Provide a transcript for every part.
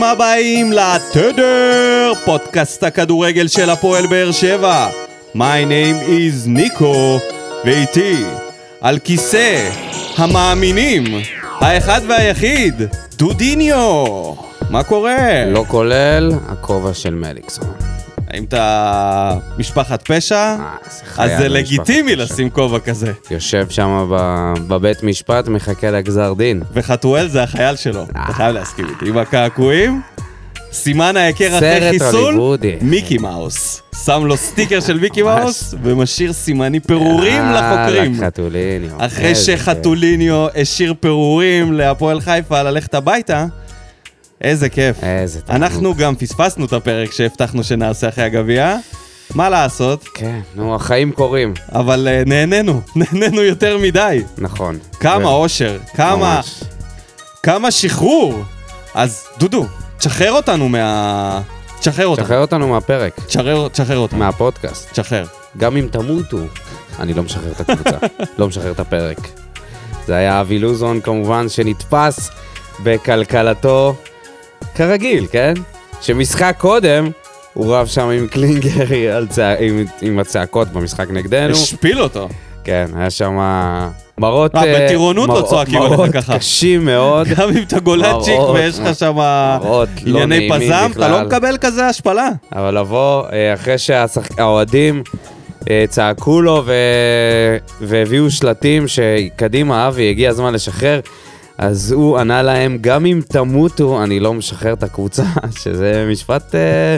ברוכים הבאים לתדר, פודקאסט הכדורגל של הפועל באר שבע. My name is ניקו, ואיתי, על כיסא המאמינים, האחד והיחיד, דודיניו. מה קורה? לא כולל הכובע של מליקסון. האם אתה משפחת פשע? אה, אז זה לגיטימי. לשים כובע כזה. יושב שם בבית משפט, מחכה לגזר דין. וחתואל זה החייל שלו, אה. אתה חייב להסכים איתי. עם הקעקועים, סימן ההיכר אחרי חיסול. מיקי מאוס. שם לו סטיקר של מיקי. מאוס, ומשאיר סימני פירורים לחוקרים. יאללה, חתוליניו. אחרי שחתוליניו השאיר פירורים להפועל חיפה ללכת הביתה, איזה כיף. איזה תענוג. אנחנו גם פספסנו את הפרק שהבטחנו שנעשה אחרי הגביע, מה לעשות, כן, נו, החיים קורים. אבל אה, נהנינו, נהנינו יותר מדי. נכון. כמה ו- אושר, כמה... ממש. כמה שחרור! אז דודו, תשחרר אותנו מה... תשחרר אותנו. שחרר אותנו מהפרק, תשחרר, תשחרר אותנו. מהפודקאסט. תשחרר. גם אם תמותו, אני לא משחרר את הקבוצה, לא משחרר את הפרק. זה היה אבי לוזון כמובן, שנתפס בכלכלתו כרגיל, כן? שמשחק קודם, הוא רב שם עם קלינגר צע... עם, עם הצעקות במשחק נגדנו. השפיל אותו. כן, היה שם מראות... אה, אה, בטירונות לא מראות- צועקים עליך מראות ככה. קשים מאוד. גם אם אתה גולצ'יק מראות, ויש לך שם מראות לא ענייני פזם, אתה לא. מקבל כזה השפלה. אבל לבוא אה, אחרי שהאוהדים אה, צעקו לו. והביאו שלטים שקדימה אבי, הגיע הזמן לשחרר, אז הוא ענה להם, גם אם תמותו, אני לא משחרר את הקבוצה, שזה משפט אה,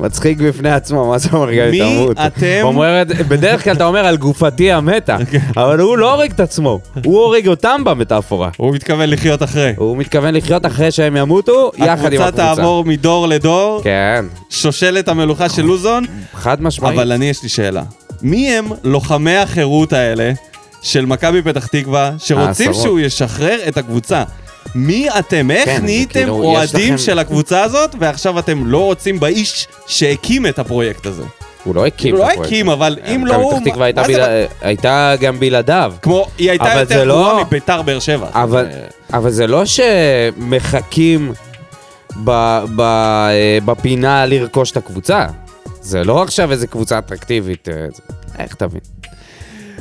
מצחיק בפני עצמו, מה זה אומר גם מי אם תמות? אתם? הוא אומר, בדרך כלל אתה אומר על גופתי המתה, אבל הוא לא הורג את עצמו, הוא הורג אותם במטאפורה. הוא מתכוון לחיות אחרי. הוא מתכוון לחיות אחרי שהם ימותו, יחד עם הקבוצה הקבוצה. תעבור מדור לדור, כן, שושלת המלוכה של לוזון, חד משמעית. אבל אני יש לי שאלה. מי הם לוחמי החירות האלה של מכבי פתח תקווה, שרוצים העשרות. שהוא ישחרר את הקבוצה? מי אתם? איך כן, נהייתם כאילו, אוהדים לכם- של הקבוצה הזאת, ועכשיו אתם לא רוצים באיש שהקים את הפרויקט הזה? הוא לא הקים הוא לא. הקים, אבל אם לא מכבי הוא... פתח תקווה הייתה מה זה- בלע- הייתה גם בלעדיו. כמו, היא הייתה יותר זה לא- גרועה מביתר באר שבע. אבל, זה- אבל זה לא שמחכים ב, ב, אה, בפינה לרכוש את הקבוצה. זה לא עכשיו איזה קבוצה אטרקטיבית. אה, איך תבין?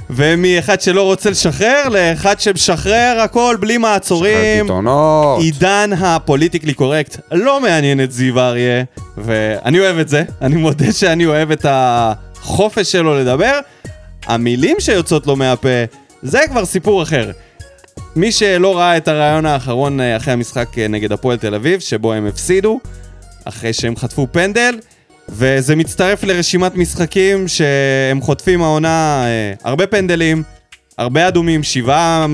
ומאחד שלא רוצה לשחרר, לאחד שמשחרר הכל בלי מעצורים. עיתונות. עידן הפוליטיקלי קורקט לא מעניין את זיו אריה, ואני אוהב את זה, אני מודה שאני אוהב את החופש שלו לדבר. המילים שיוצאות לו מהפה, זה כבר סיפור אחר. מי שלא ראה את הרעיון האחרון אה, אחרי המשחק אה, נגד הפועל תל אביב, שבו הם הפסידו, אחרי שהם חטפו פנדל, וזה מצטרף לרשימת משחקים שהם חוטפים העונה אה, הרבה פנדלים, הרבה אדומים, שבעה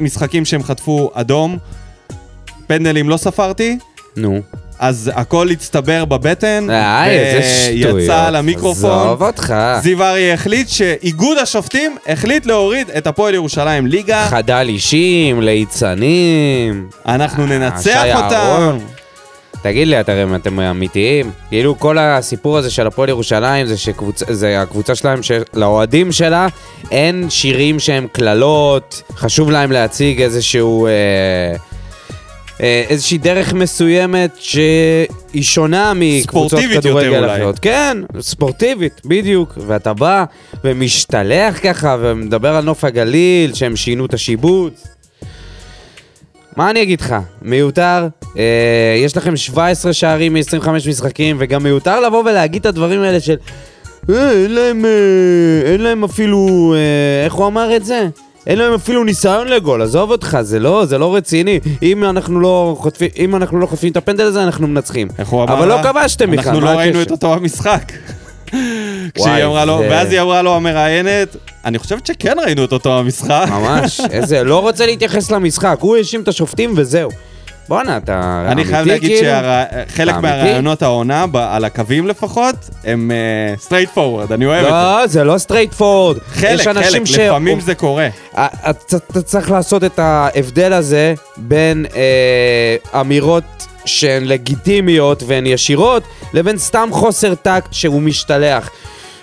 משחקים שהם חטפו אדום. פנדלים לא ספרתי, נו. אז הכל הצטבר בבטן, אה. ויצא למיקרופון. עזוב אותך. זיו אריה החליט שאיגוד השופטים החליט להוריד את הפועל ירושלים ליגה, חדל אישים, ליצנים. אנחנו אה, ננצח אותם. תגיד לי, אתם, אתם אמיתיים? כאילו כל הסיפור הזה של הפועל ירושלים זה שהקבוצה שלהם, לאוהדים שלה אין שירים שהם קללות, חשוב להם להציג איזשהו... אה, אה, איזושהי דרך מסוימת שהיא שונה מקבוצות כדורגל. אחרות. כן, ספורטיבית, בדיוק. ואתה בא ומשתלח ככה ומדבר על נוף הגליל, שהם שינו את השיבוץ. מה אני אגיד לך? מיותר, אה, יש לכם 17 שערים מ-25 משחקים, וגם מיותר לבוא ולהגיד את הדברים האלה של... אה, אין להם, אה, אין להם אפילו, אה, איך הוא אמר את זה? אין להם אפילו ניסיון לגול, עזוב אותך, זה לא, זה לא רציני. אם אנחנו לא חוטפים, אם אנחנו לא חוטפים את הפנדל הזה, אנחנו מנצחים. איך הוא אמר אבל? לא כבשתם בכלל, אנחנו לא ראינו? את אותו המשחק. כשהיא אמרה לו, ואז היא אמרה לו המראיינת, אני חושבת שכן ראינו את אותו המשחק. ממש, איזה, לא רוצה להתייחס למשחק, הוא האשים את השופטים וזהו. בואנה, אתה אני חייב אמיתי, להגיד כאילו? שחלק מהרעיונות העונה, על הקווים לפחות, הם straightforward, אני אוהב את זה. לא, זה לא straightforward. חלק, חלק, לפעמים זה קורה. אה, אתה אתה צריך לעשות את ההבדל הזה בין אה, אמירות שהן לגיטימיות והן ישירות, לבין סתם חוסר טקט שהוא משתלח.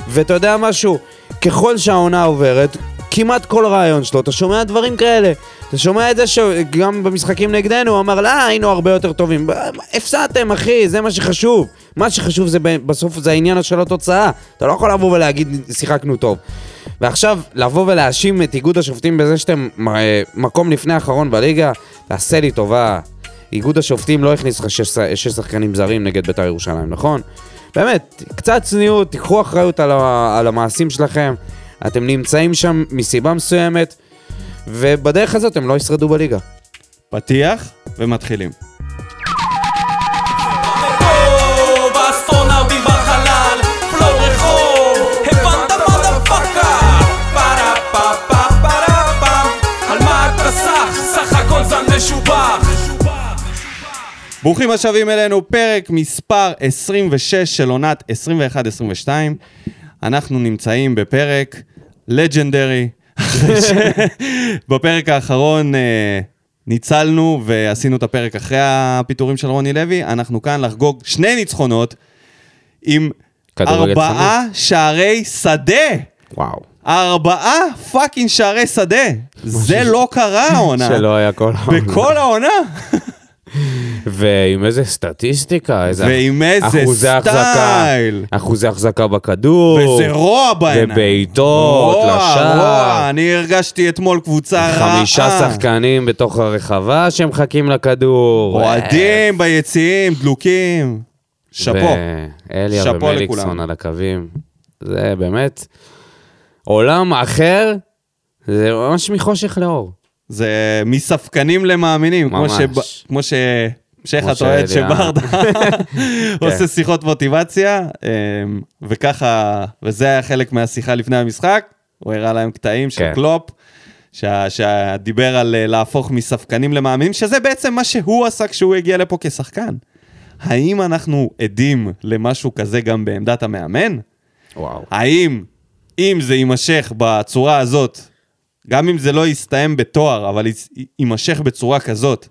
ואתה יודע משהו? ככל שהעונה עוברת, כמעט כל רעיון שלו, אתה שומע דברים כאלה. אתה שומע את זה שגם במשחקים נגדנו, הוא אמר, לא, היינו הרבה יותר טובים. הפסדתם, אחי, זה מה שחשוב. מה שחשוב זה בסוף זה העניין של התוצאה. אתה לא יכול לבוא ולהגיד, שיחקנו טוב. ועכשיו, לבוא ולהאשים את איגוד השופטים בזה שאתם אה, מקום לפני האחרון בליגה, תעשה לי טובה. איגוד השופטים לא הכניס לך שש, שש שחקנים זרים נגד בית"ר ירושלים, נכון? באמת, קצת צניעות, תיקחו אחריות על, ה, על המעשים שלכם. אתם נמצאים שם מסיבה מסוימת, ובדרך הזאת הם לא ישרדו בליגה. פתיח ומתחילים. ברוכים השבים אלינו, פרק מספר 26 של עונת 21-22. אנחנו נמצאים בפרק לג'נדרי. בפרק האחרון אה, ניצלנו ועשינו את הפרק אחרי הפיטורים של רוני לוי. אנחנו כאן לחגוג שני ניצחונות עם ארבעה שערי שדה. וואו. ארבעה fucking שערי שדה. זה לא קרה העונה. שלא היה כל העונה. בכל העונה. ועם איזה סטטיסטיקה, איזה ועם איזה אחוזי style. החזקה, אחוזי החזקה בכדור, וזה ראו בעיניים. ובעיטות, לשער. ראו, אני הרגשתי אתמול קבוצה רעה. חמישה שחקנים בתוך הרחבה שמחכים לכדור. אוהדים ביציעים, דלוקים. שאפו. ואליה ומליקסון. על הקווים. זה באמת עולם אחר, זה ממש מחושך לאור. זה מספקנים למאמינים, כמו ממש. שב- כמו ש... שייח כמו הטועד. שברדה כן. עושה שיחות מוטיבציה, אמ, וככה, וזה היה חלק מהשיחה לפני המשחק, הוא הראה להם קטעים של כן. קלופ, שדיבר על אה, להפוך מספקנים למאמינים, שזה בעצם מה שהוא עשה כשהוא הגיע לפה כשחקן. האם אנחנו עדים למשהו כזה גם בעמדת המאמן? וואו. האם, אם זה יימשך בצורה הזאת, גם אם זה לא יסתיים בתואר, אבל יימשך בצורה כזאת,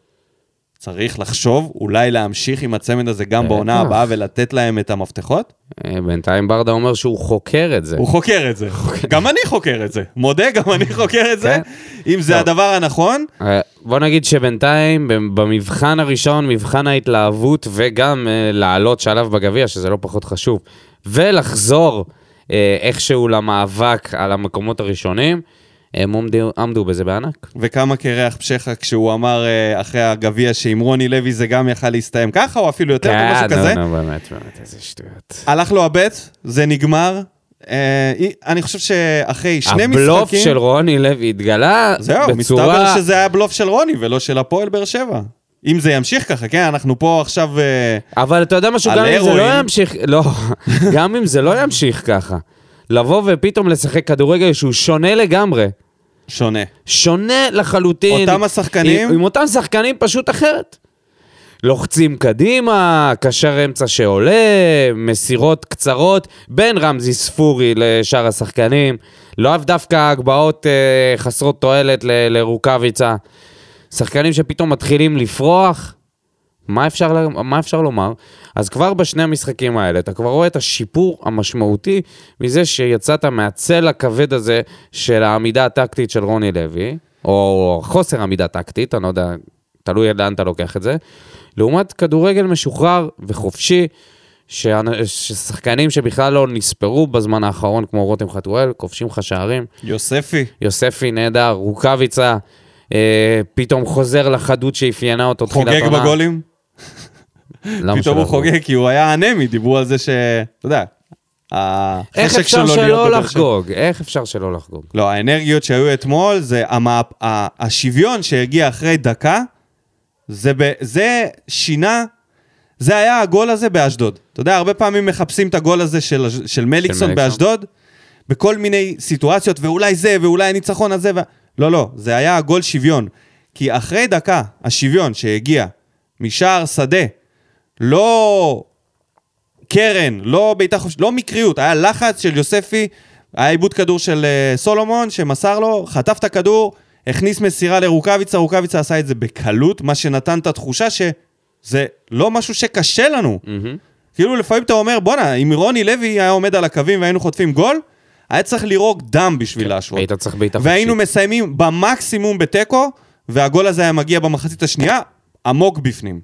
צריך לחשוב אולי להמשיך עם הצמד הזה גם. בעונה הבאה ולתת להם את המפתחות? אה, בינתיים ברדה אומר שהוא חוקר את זה. הוא חוקר את זה. גם אני חוקר את זה. מודה, גם אני חוקר את זה. כן. אם זה. הדבר הנכון, אה, בוא נגיד שבינתיים, במבחן הראשון, מבחן ההתלהבות, וגם אה, לעלות שלב בגביע, שזה לא פחות חשוב, ולחזור איכשהו למאבק על המקומות הראשונים, הם עמדו, עמדו בזה בענק. וכמה קרח פשחה כשהוא אמר אה, אחרי הגביע שעם רוני לוי זה גם יכל להסתיים ככה, או אפילו יותר, או משהו כזה. נו, נו, באמת, באמת, איזה שטויות. הלך לו הבט, זה נגמר. אה, אני חושב שאחרי שני משחקים... הבלוף של רוני לוי התגלה זהו, מסתבר בצורה... שזה היה בלוף של רוני ולא של הפועל באר שבע. אם זה ימשיך ככה, כן, אנחנו פה עכשיו... אה, אבל אתה יודע משהו, גם אם זה לא. ימשיך, לא, גם אם זה לא ימשיך ככה, לבוא ופתאום לשחק כדורגל שהוא שונה לגמרי, שונה. שונה לחלוטין. אותם השחקנים? עם, עם אותם שחקנים פשוט אחרת. לוחצים קדימה, קשר אמצע שעולה, מסירות קצרות בין רמזי ספורי לשאר השחקנים. לא אף דווקא הגבהות אה, חסרות תועלת ל- לרוקאביצה. שחקנים שפתאום מתחילים לפרוח. מה אפשר, מה אפשר לומר? אז כבר בשני המשחקים האלה, אתה כבר רואה את השיפור המשמעותי מזה שיצאת מהצל הכבד הזה של העמידה הטקטית של רוני לוי, או חוסר עמידה טקטית, אני לא יודע, תלוי לאן אתה לוקח את זה, לעומת כדורגל משוחרר וחופשי, ששחקנים שבכלל לא נספרו בזמן האחרון, כמו רותם חתואל, כובשים לך שערים. יוספי. יוספי נהדר, רוקאביצה, אה, פתאום חוזר לחדות שאפיינה אותו תחילת חוגג עונה. בגולים. פתאום שלא הוא? חוגג, כי הוא היה אנמי, דיברו על זה ש... אתה יודע, איך החשק אפשר שלו להיות שלא בבאר שבע. לחגוג? איך אפשר שלא לחגוג? לא, האנרגיות שהיו אתמול, זה השוויון שהגיע אחרי דקה, זה, ב... זה שינה, זה היה הגול הזה באשדוד. אתה יודע, הרבה פעמים מחפשים את הגול הזה של, של מליקסון מליקסון. באשדוד, בכל מיני סיטואציות, ואולי זה, ואולי הניצחון הזה, ו... לא, לא, זה היה הגול שוויון. כי אחרי דקה, השוויון שהגיע משער שדה, לא קרן, לא בעיטה חופשית, לא מקריות, היה לחץ של יוספי, היה עיבוד כדור של אה, סולומון שמסר לו, חטף את הכדור, הכניס מסירה לרוקאביצה, רוקאביצה עשה את זה בקלות, מה שנתן את התחושה שזה לא משהו שקשה לנו. מהמם. כאילו לפעמים אתה אומר, בואנה, אם רוני לוי היה עומד על הקווים והיינו חוטפים גול, היה צריך לירוק דם בשביל להשוות. היית צריך בעיטה והיינו חופשית. מסיימים במקסימום בתיקו, והגול הזה היה מגיע במחצית השנייה, עמוק בפנים,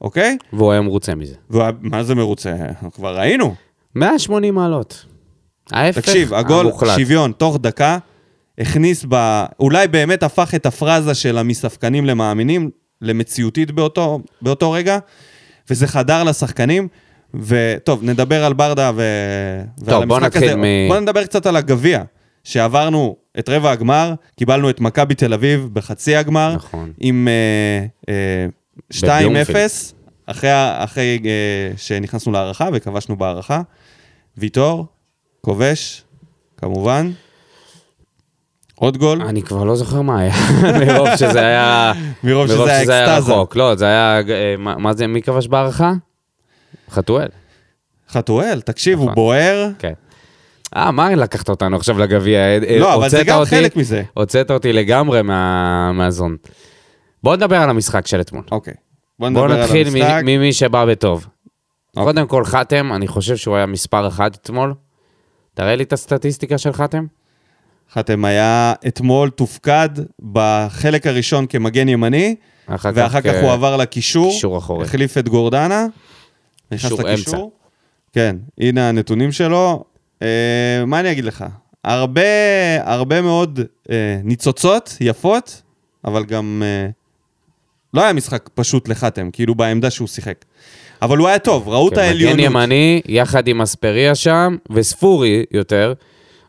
אוקיי? והוא היה מרוצה מזה. ומה זה מרוצה? כבר ראינו. 180 מעלות. ההפך תקשיב, הגול המוחלט. שוויון תוך דקה, הכניס ב... אולי באמת הפך את הפרזה של המספקנים למאמינים למציאותית באותו, באותו רגע, וזה חדר לשחקנים. וטוב, נדבר על ברדה ו... ועל בוא המשחק הזה. מ- בוא נדבר קצת על הגביע, שעברנו את רבע הגמר, קיבלנו את מכבי תל אביב בחצי הגמר, נכון. עם אה, אה, 2-0, בבלומפילד. אחרי, אחרי אה, שנכנסנו להערכה וכבשנו בהערכה. ויטור, כובש, כמובן. עוד גול, אני כבר לא זוכר מה היה, מרוב שזה היה... מרוב שזה היה. רחוק. לא, זה היה... אה, מה זה, מי כבש בהערכה? חתואל. חתואל, תקשיב, הוא נכון. בוער. כן. אה, מה לקחת אותנו עכשיו לגביע? אה, לא, אבל זה גם חלק מזה. הוצאת אותי לגמרי מה- מהזון. בוא נדבר על המשחק של אתמול. אוקיי. בוא נדבר בוא על נתחיל המשחק. מ- ממי שבא בטוב. אוקיי. קודם כל, חתם, אני חושב שהוא היה מספר אחת אתמול. תראה לי את הסטטיסטיקה של חתם. חתם היה אתמול תופקד בחלק הראשון כמגן ימני, אחר ואחר כך אה, הוא עבר לקישור, קישור אחורי. החליף את גורדנה, נכנס קישור לקישור. אמצע. כן, הנה הנתונים שלו. אה, מה אני אגיד לך? הרבה, הרבה מאוד אה, ניצוצות יפות, אבל גם אה, לא היה משחק פשוט לחתם, כאילו בעמדה שהוא שיחק. אבל הוא היה טוב, ראו את כן, העליונות. מגן ימני, יחד עם אספריה שם, וספורי יותר.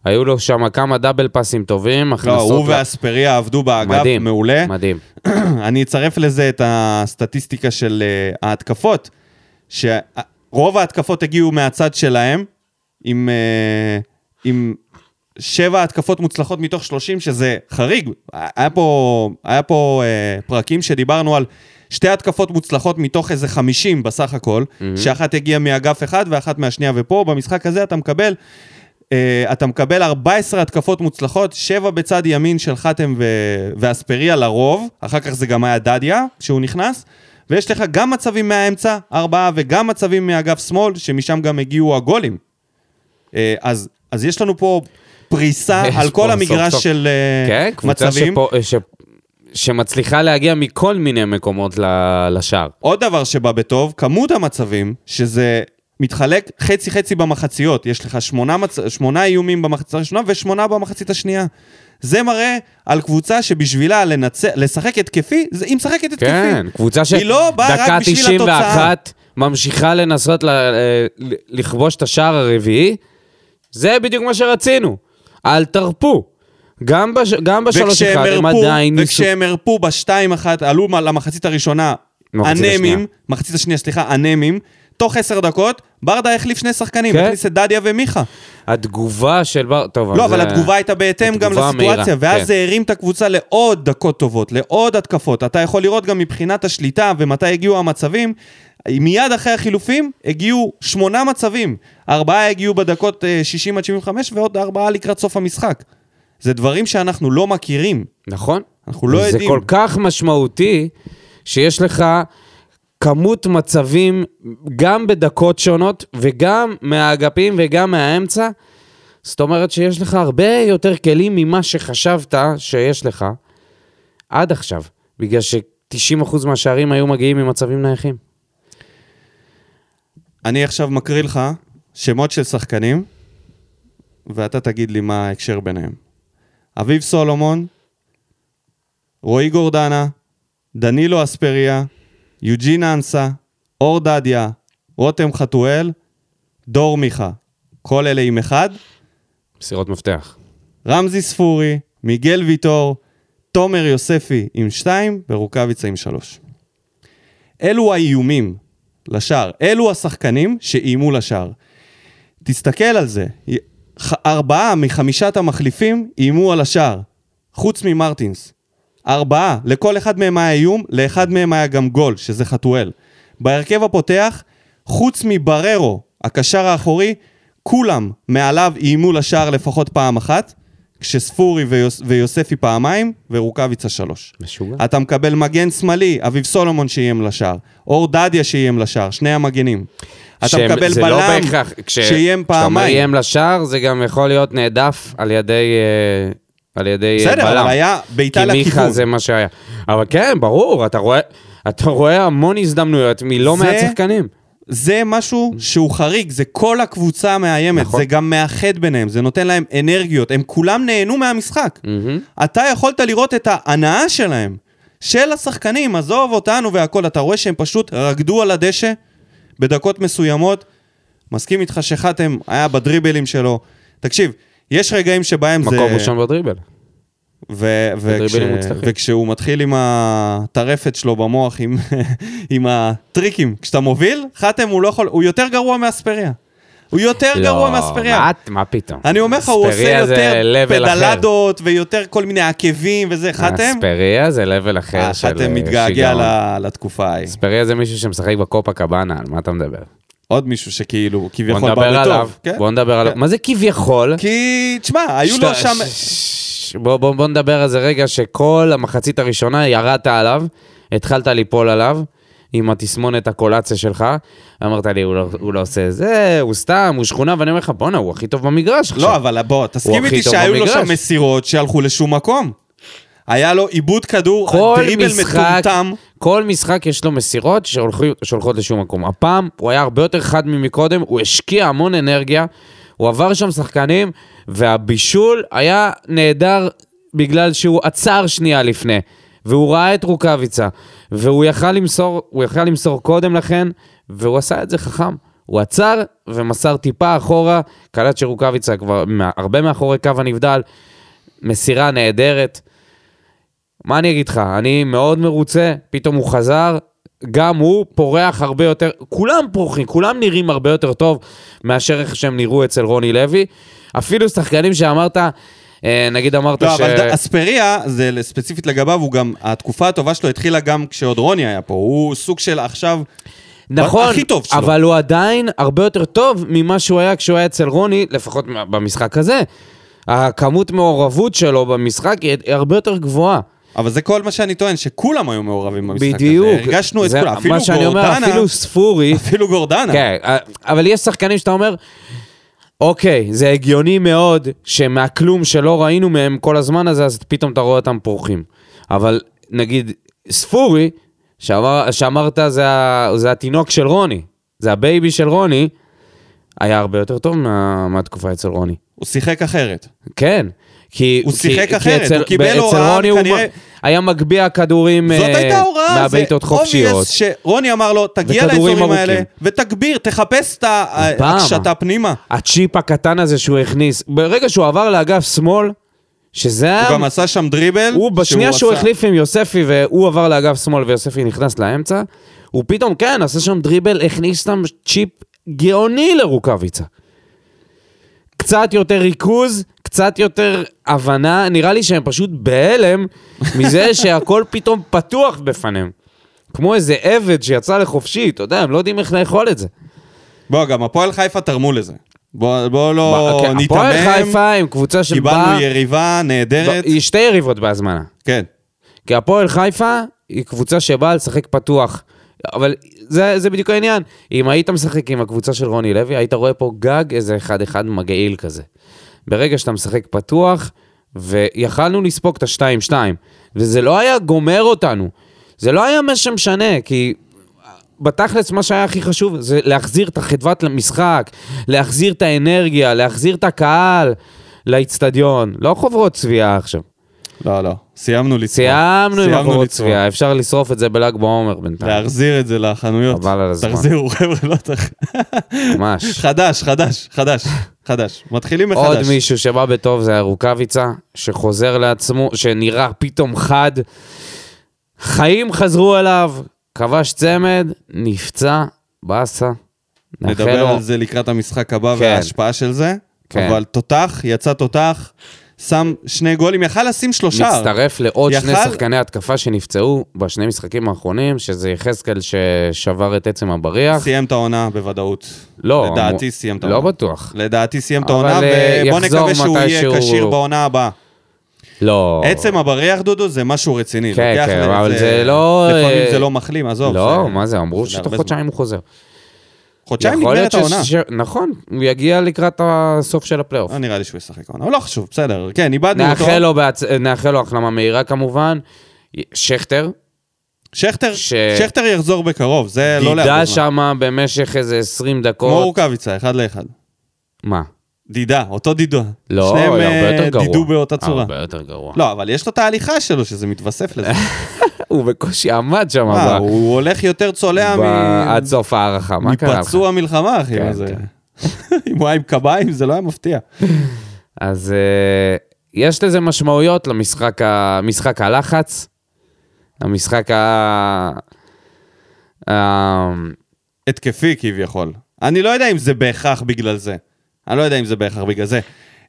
היו לו שם כמה דאבל פאסים טובים, לא, הכנסות... הוא ל- ואספריה עבדו באגף מדהים, מעולה. מדהים. אני אצרף לזה את הסטטיסטיקה של uh, ההתקפות, שרוב ההתקפות הגיעו מהצד שלהם, עם, uh, עם שבע התקפות מוצלחות מתוך 30, שזה חריג. היה פה, היה פה uh, פרקים שדיברנו על שתי התקפות מוצלחות מתוך איזה 50 בסך הכל, mm-hmm. שאחת הגיעה מאגף אחד ואחת מהשנייה, ופה במשחק הזה אתה מקבל... Uh, אתה מקבל 14 התקפות מוצלחות, 7 בצד ימין של חתם ו- ואספריה לרוב, אחר כך זה גם היה דדיה כשהוא נכנס, ויש לך גם מצבים מהאמצע, 4, וגם מצבים מאגף שמאל, שמשם גם הגיעו הגולים. Uh, אז, אז יש לנו פה פריסה על כל המגרש סוף. של uh, כן, קבוצה מצבים. שפה, ש... שמצליחה להגיע מכל מיני מקומות ל... לשער. עוד דבר שבא בטוב, כמות המצבים, שזה מתחלק חצי-חצי במחציות. יש לך שמונה, מצ... שמונה איומים במחצית הראשונה ושמונה במחצית השנייה. זה מראה על קבוצה שבשבילה לנצ... לשחק התקפי, זה... היא משחקת התקפי. כן, קבוצה היא לא באה רק שדקה בשביל 91 ממשיכה לנסות ל... אה, לכבוש את השער הרביעי. זה בדיוק מה שרצינו. אל תרפו. גם, בש... גם בשלוש אחד הם עדיין. וכשהם הרפו בשתיים אחת, עלו למחצית הראשונה, אנמים. מחצית השנייה, סליחה, אנמים, תוך עשר דקות, ברדה החליף שני שחקנים, כן. הכניס את דדיה ומיכה. התגובה של בר... טוב, לא, אבל זה- התגובה הייתה בהתאם גם התגובה לסיטואציה, המהירה, ואז כן. זה הרים את הקבוצה לעוד דקות טובות, לעוד התקפות. אתה יכול לראות גם מבחינת השליטה ומתי הגיעו המצבים. מיד אחרי החילופים הגיעו שמונה מצבים. ארבעה הגיעו בדקות אה, 60 עד 75 ועוד ארבעה לקראת סוף המשחק. זה דברים שאנחנו לא מכירים. נכון. אנחנו לא זה יודעים. כל כך משמעותי, שיש לך כמות מצבים, גם בדקות שונות, וגם מהאגפים וגם מהאמצע. זאת אומרת שיש לך הרבה יותר כלים ממה שחשבת שיש לך עד עכשיו, בגלל ש-90% מהשערים היו מגיעים ממצבים נייחים. אני עכשיו מקריא לך שמות של שחקנים, ואתה תגיד לי מה ההקשר ביניהם. אביב סולומון, רועי גורדנה, דנילו אספריה, יוג'ין אנסה, אור דדיה, רותם חתואל, דור מיכה. כל אלה עם אחד. מסירות מפתח. רמזי ספורי, מיגל ויטור, תומר יוספי עם שתיים ורוקאביצה עם שלוש. אלו האיומים לשער, אלו השחקנים שאיימו לשער. תסתכל על זה, ארבעה מחמישת המחליפים איימו על השער, חוץ ממרטינס. ארבעה, לכל אחד מהם היה איום, לאחד מהם היה גם גול, שזה חתואל. בהרכב הפותח, חוץ מבררו, הקשר האחורי, כולם מעליו איימו לשער לפחות פעם אחת, כשספורי ויוס, ויוספי פעמיים, ורוקאביצה שלוש. משוגע. אתה מקבל מגן שמאלי, אביב סולומון שאיים לשער, אור דדיה שאיים לשער, שני המגנים. אתה שהם- מקבל לא בלם בהכרח- כש- שאיים כשאתה אומר פעמיים. איים לשער, זה גם יכול להיות נעדף על ידי, אה, על ידי אה, בסדר, בלם. אבל היה בעיטה כי מיכה לכיוון. זה מה שהיה. אבל כן, ברור, אתה רואה, אתה רואה המון הזדמנויות מלא זה- מעט שחקנים. זה משהו שהוא חריג, זה כל הקבוצה מאיימת, נכון. זה גם מאחד ביניהם, זה נותן להם אנרגיות, הם כולם נהנו מהמשחק. מהמם. אתה יכולת לראות את ההנאה שלהם, של השחקנים, עזוב אותנו והכל, אתה רואה שהם פשוט רקדו על הדשא בדקות מסוימות. מסכים איתך שחתם היה בדריבלים שלו. תקשיב, יש רגעים שבהם זה... מקום ראשון בדריבל. ו- בדריבלים וכש-. וכשהוא מתחיל עם הטרפת שלו במוח, עם, עם הטריקים, כשאתה מוביל, חתם הוא לא יכול, הוא יותר גרוע מאספריה. הוא יותר גרוע מאספריה. לא, מה- מה פתאום? אני אומר לך, הוא עושה יותר level אחר. פדלדות ויותר כל מיני עקבים וזה. חתם? אספריה זה לבל אחר אה, של אה, חתם מתגעגע שיגעון. לתקופה ההיא. אספריה זה מישהו שמשחק בקופה קבאנה, על מה אתה מדבר? עוד מישהו שכאילו, כביכול בא עליו. בטוב. כן? בוא נדבר עליו. כן. מה זה כביכול? כי, תשמע, היו שאתה- לו שם... ש- בוא, בוא, בוא נדבר על זה רגע, שכל המחצית הראשונה ירדת עליו, התחלת ליפול עליו, עם התסמונת הקולציה שלך, אמרת לי, הוא לא, הוא לא עושה זה, הוא סתם, הוא שכונה, ואני אומר לך, בואנה, הוא הכי טוב במגרש עכשיו. לא, אבל בוא, תסכים איתי שהיו לו במגרש. שם מסירות שהלכו לשום מקום. היה לו עיבוד כדור, דריבל מטומטם. כל משחק יש לו מסירות שהולכו- שהולכות לשום מקום. הפעם הוא היה הרבה יותר חד ממקודם, הוא השקיע המון אנרגיה, הוא עבר שם שחקנים, והבישול היה נהדר בגלל שהוא עצר שנייה לפני, והוא ראה את רוקאביצה, והוא יכל למסור, הוא יכל למסור קודם לכן, והוא עשה את זה חכם. הוא עצר ומסר טיפה אחורה, קלט שרוקאביצה כבר הרבה מאחורי קו הנבדל, מסירה נהדרת. מה אני אגיד לך, אני מאוד מרוצה, פתאום הוא חזר, גם הוא פורח הרבה יותר, כולם פורחים, כולם נראים הרבה יותר טוב מאשר איך שהם נראו אצל רוני לוי. אפילו שחקנים שאמרת, אה, נגיד אמרת לא, ש... אבל ד- אספריה, זה ספציפית לגביו, הוא גם, התקופה הטובה שלו התחילה גם כשעוד רוני היה פה. הוא סוג של עכשיו... נכון, הכי טוב שלו. אבל הוא עדיין הרבה יותר טוב ממה שהוא היה כשהוא היה אצל רוני, לפחות במשחק הזה. הכמות מעורבות שלו במשחק היא הרבה יותר גבוהה. אבל זה כל מה שאני טוען, שכולם היו מעורבים במשחק בדיוק. הזה. הרגשנו את כולם. אפילו שאני אומר, גורדנה, אפילו ספורי, אפילו גורדנה. כן, אבל יש שחקנים שאתה אומר, אוקיי, זה הגיוני מאוד שמהכלום שלא ראינו מהם כל הזמן הזה, אז פתאום אתה רואה אותם פורחים. אבל נגיד, ספורי, שאמר, שאמרת זה, ה- זה התינוק של רוני, זה ה baby של רוני, היה הרבה יותר טוב מה, מהתקופה אצל רוני. הוא שיחק אחרת. כן. כי, הוא כי- שיחק כי אחרת, אצל- הוא קיבל הוראה, רוני הוא כנראה- מ- היה מגביה כדורים זאת אה, הייתה הוראה, זה מהבעיטות חופשיות. שרוני אמר לו, תגיע לאזורים האלה. ותגביר, תחפש את. ההקשתה פנימה. הצ'יפ הקטן הזה שהוא הכניס, ברגע שהוא עבר לאגף שמאל, שזה היה... הוא גם עשה שם דריבל. הוא בשנייה שהוא עשה- החליף עם יוספי והוא עבר לאגף שמאל ויוספי נכנס לאמצע, הוא פתאום, כן, עשה שם דריבל, הכניס שם צ'יפ גאוני לרוקאביצה. קצת יותר ריכוז, קצת יותר הבנה, נראה לי שהם פשוט בהלם מזה שהכל פתאום פתוח בפניהם. כמו איזה עבד שיצא לחופשי, אתה יודע, הם לא יודעים איך לאכול את זה. בוא, גם הפועל חיפה תרמו לזה. בוא בוא לא כן, הפועל ניתמם. חיפה עם קבוצה של קיבלנו יריבה נהדרת. היא שתי יריבות בהזמנה. כן. כי הפועל חיפה היא קבוצה שבאה לשחק פתוח. אבל זה, זה בדיוק העניין. אם היית משחק עם הקבוצה של רוני לוי, היית רואה פה גג איזה אחד-אחד מגעיל כזה. ברגע שאתה משחק פתוח, ויכלנו לספוג את ה-2-2, וזה לא היה גומר אותנו. זה לא היה מה שמשנה, כי בתכלס מה שהיה הכי חשוב זה להחזיר את החדוות למשחק, להחזיר את האנרגיה, להחזיר את הקהל לאיצטדיון. לא חוברות צביעה עכשיו. לא, לא. סיימנו לצרוך. סיימנו עם לצרוך. צביעה, אפשר לשרוף את זה בל"ג בעומר בינתיים. להחזיר את זה לחנויות. חבל על הזמן. תחזירו, חבר'ה, לא תח... ממש. חדש, חדש, חדש, חדש. מתחילים מחדש. עוד מישהו שבא בטוב זה היה רוקאביצה, שחוזר לעצמו, שנראה פתאום חד. חיים חזרו אליו, כבש צמד, נפצע, באסה. נדבר לו- על זה לקראת המשחק הבא כן. וההשפעה של זה. כן. אבל תותח, יצא תותח, שם שני גולים, יכל לשים שלושה. מצטרף לעוד שני יכל- שחקני התקפה שנפצעו בשני משחקים האחרונים, שזה יחזקאל ששבר את עצם הבריח. סיים את העונה בוודאות. לא, לדעתי אמר- סיים את לא העונה. בטוח. לדעתי סיים את העונה, אה, ובוא נקווה שהוא יהיה מתישהו. כשיר בעונה הבאה. לא. עצם הבריח, דודו, זה משהו רציני. כן, כן, אבל זה לא, לפעמים אה, זה לא מחלים, עזוב. לא, זה- מה זה, אמרו זה שתוך חודשיים הוא חוזר. חודשיים נגמרת העונה. ש- נכון, הוא יגיע לקראת הסוף של הפלייאוף. לא נראה לי שהוא ישחק העונה, אבל לא חשוב, בסדר. כן, איבדנו אותו. לו בהצ- נאחל לו החלמה מהירה כמובן. שכטר, שכטר, ש- שכטר יחזור בקרוב, זה לא דידה להרבה זמן. שם במשך איזה 20 כמו דקות. רוקאביצה, אחד לאחד. מה? דידה, אותו דידו. לא, שניהם הרבה אה, יותר גרוע. דידו באותה צורה. הרבה יותר גרוע. לא, אבל יש לו את ההליכה שלו, שזה מתווסף לזה. הוא בקושי עמד שם. מה, הוא הולך יותר צולע מ- עד סוף ההערכה, מה קרה לך? מפצוע מלחמה, אחי, כן, מה זה? כן. אם הוא היה עם קביים, זה לא היה מפתיע. אז אה, יש לזה משמעויות למשחק ה- משחק הלחץ, המשחק ה... ה- התקפי כביכול. אני לא יודע אם זה בהכרח בגלל זה. אני לא יודע אם זה בהכרח בגלל זה.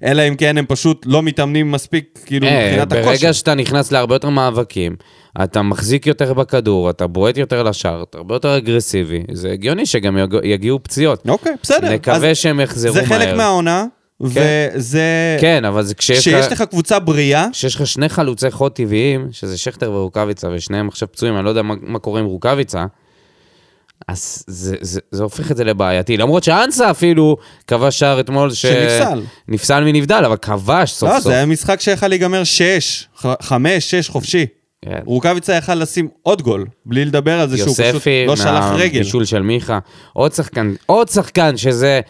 אלא אם כן הם פשוט לא מתאמנים מספיק, כאילו, אה, מבחינת הכושר. ברגע שאתה נכנס להרבה יותר מאבקים, אתה מחזיק יותר בכדור, אתה בועט יותר לשער, אתה הרבה יותר אגרסיבי, זה הגיוני שגם יג- יגיעו פציעות. אוקיי, בסדר. נקווה שהם יחזרו זה מהר. חלק מהעונה, וזה... כן, אבל זה כשיש כשיש לך... לך קבוצה בריאה, כשיש לך שני חלוצי חוד טבעיים, שזה שכטר ורוקאביצה, ושניהם עכשיו פצועים, אני לא יודע מה, מה קורה עם רוקאביצה, אז זה, זה, זה הופך את זה לבעייתי. למרות שאנסה אפילו כבש שער אתמול, ש... שנפסל. נפסל מנבדל, אבל כבש סוף לא, סוף. זה היה משחק שיכל להיגמר 6, 5, 6 חופשי. כן. רוקאביצה יכל לשים עוד גול, בלי לדבר על זה שהוא פשוט יוספי, לא שלח רגל. מהבישול של מיכה. עוד שחקן, עוד שחקן שזה,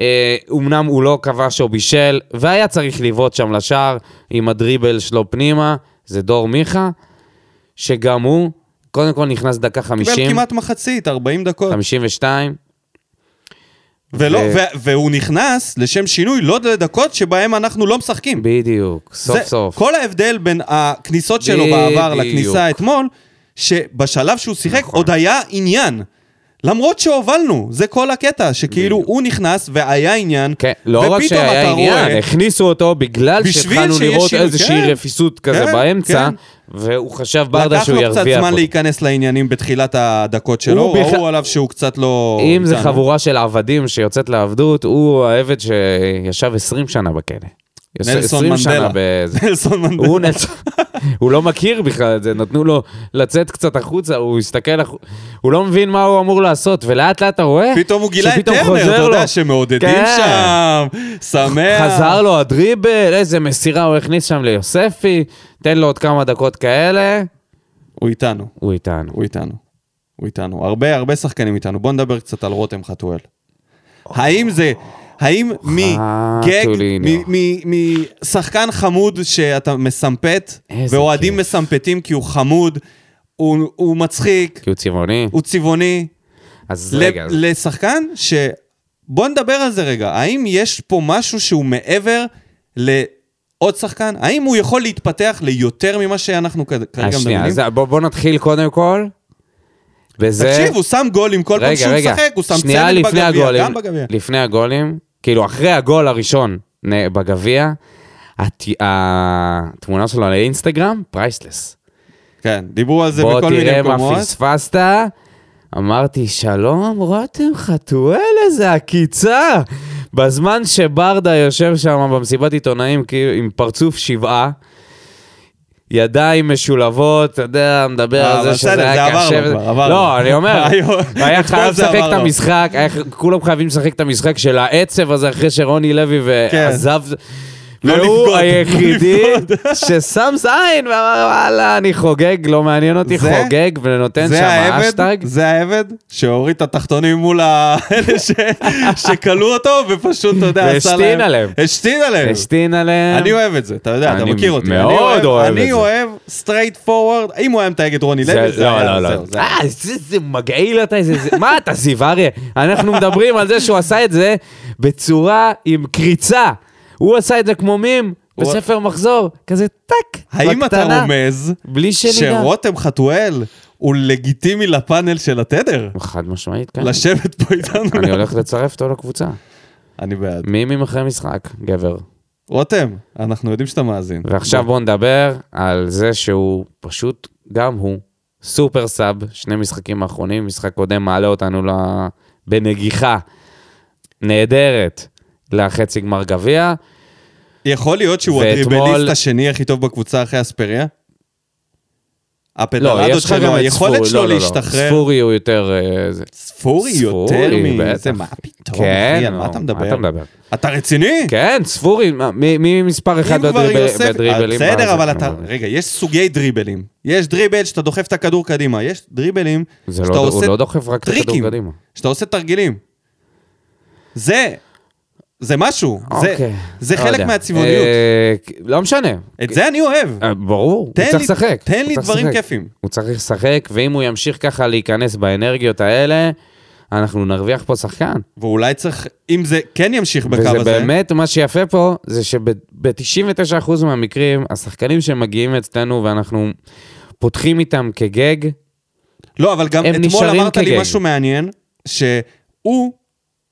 אה, אומנם הוא לא כבש או בישל, והיה צריך לבעוט שם לשער עם הדריבל שלו פנימה, זה דור מיכה, שגם הוא, קודם כל נכנס דקה קיבל 50, כמעט מחצית, 40 דקות. 52, ולא, ו- ו- והוא נכנס לשם שינוי לא לדקות שבהם אנחנו לא משחקים. בדיוק, סוף זה סוף. כל ההבדל בין הכניסות שלו בדיוק. בעבר לכניסה אתמול, שבשלב שהוא שיחק נכון. עוד היה עניין. למרות שהובלנו, זה כל הקטע, שכאילו בדיוק. הוא נכנס והיה עניין, כן, לא רק שהיה עניין, רואה- הכניסו אותו בגלל שהתחלנו לראות שינוי, איזושהי כן, רפיסות כזה כן, באמצע, כן. והוא חשב ברדה לקח שהוא לו קצת ירוויח זמן אותו. להיכנס לעניינים בתחילת הדקות שלו, הוא ראו עליו שהוא קצת לא... אם זה איתנו. חבורה של עבדים שיוצאת לעבדות, הוא העבד שישב 20 שנה בכלא. נלסון 20 שנה מנדלה. נלסון מנדלה. הוא לא מכיר בכלל את זה, נתנו לו לצאת קצת החוצה, הוא הסתכל, הוא לא מבין מה הוא אמור לעשות, ולאט לאט אתה רואה, פתאום הוא גילה את טרנר, אתה יודע. שמעודדים כן. שם, שמח. חזר לו הדריבל, איזה מסירה הוא הכניס שם ליוספי, תן לו עוד כמה דקות כאלה, הוא איתנו, הוא איתנו. הוא איתנו. הוא איתנו. הרבה, הרבה שחקנים איתנו. בוא נדבר קצת על רותם חתואל. האם זה... האם מגג, חתוליניו. מ- מ- משחקן חמוד שאתה מסמפת, ואוהדים. מסמפתים כי הוא חמוד, הוא, הוא מצחיק, כי הוא צבעוני. הוא צבעוני, אז ל- רגע, לשחקן ש... בוא נדבר על זה רגע. האם יש פה משהו שהוא מעבר לעוד שחקן? האם הוא יכול להתפתח ליותר ממה שאנחנו כרגע שנייה, מדברים? אז בוא בוא נתחיל קודם כל. בזה... תקשיב, הוא שם גולים כל פעם רגע, שהוא רגע, משחק, הוא שם שנייה צמד בגביע, גם בגביע. לפני הגולים, כאילו אחרי הגול הראשון בגביע, הת- התמונה שלו לאינסטגרם, פרייסלס. כן, דיברו על זה בוא בכל מיני תראה מה מקומות. פספסת. אמרתי, שלום, רותם חתואל, איזה עקיצה. בזמן שברדה יושב שם במסיבת עיתונאים כאילו, עם פרצוף שבעה, ידיים משולבות, אתה יודע, מדבר אה, על זה אבל שזה בסדר, זה היה עבר קשה. לו וזה- כבר, עבר לא. אני אומר, היה חייב לשחק את. המשחק, כולם חייבים לשחק את המשחק של העצב הזה אחרי שרוני לוי כן. ועזב. לא והוא היחידי לא. ששם זין ואמר וואלה אני חוגג לא מעניין אותי זה- חוגג ונותן שם אשטג. זה העבד שהוריד את התחתונים מול האלה ש- שכלאו אותו, ופשוט, אתה יודע, עשה להם... והשתין עליהם. השתין עליהם. השתין עליהם. אני אוהב את זה, אתה יודע, אתה אני מכיר אותי. מאוד אני אוהב את אני זה. אוהב straight forward, אם הוא היה מתייג את רוני לוי, זה לא, היה... לא, לא. היה. אה, זה מגעיל אתה, זה- זה- מה אתה זיו אריה? אנחנו מדברים על זה שהוא עשה את זה בצורה עם קריצה. הוא עשה את זה כמו מים בספר מחזור, כזה טאק, האם אתה בקטנה, רומז. שרותם חתואל הוא לגיטימי לפאנל של התדר? חד משמעית, כן. לשבת פה איתנו? אני הולך לצרף אותו לקבוצה. אני בעד. מימים אחרי משחק, גבר. רותם, אנחנו יודעים שאתה מאזין. ועכשיו בואו נדבר על זה שהוא פשוט, גם הוא, סופר סאב, שני משחקים האחרונים, משחק קודם מעלה אותנו. בנגיחה נהדרת לחצי גמר גביע. יכול להיות שהוא ואתמול- הדריבליסט השני הכי טוב בקבוצה אחרי אספריה? לא, לך גם שלו, היכולת שלו לא, לא, לא. להשתחרר. ספורי הוא יותר... אה, זה- ספורי יותר מזה, בטח. מה פתאום, כן, אחי, על מה נו, אתה מה מדבר? אתה מדבר? אתה רציני? כן, ספורי, מה, מי מספר אחד בדריבלים? בסדר? אבל אתה, רגע, יש סוגי דריבלים. יש דריבל שאתה דוחף את הכדור קדימה, יש דריבלים זה שאתה לא, הוא עושה לא טריקים, קדימה. שאתה עושה תרגילים. זה, זה משהו, זה- אוקיי, זה לא חלק יודע. מהצבעוניות. אה, לא משנה. את זה אני אוהב. אה, ברור, הוא צריך לשחק. תן לי דברים. כיפים. הוא צריך לשחק, ואם הוא ימשיך ככה להיכנס באנרגיות האלה, אנחנו נרוויח פה שחקן. ואולי צריך, אם זה כן ימשיך בקו וזה הזה, באמת, מה שיפה פה, זה שב-99% מהמקרים, השחקנים שמגיעים אצלנו ואנחנו פותחים איתם כגג, לא, אבל גם אתמול אמרת לי. משהו מעניין, שהוא,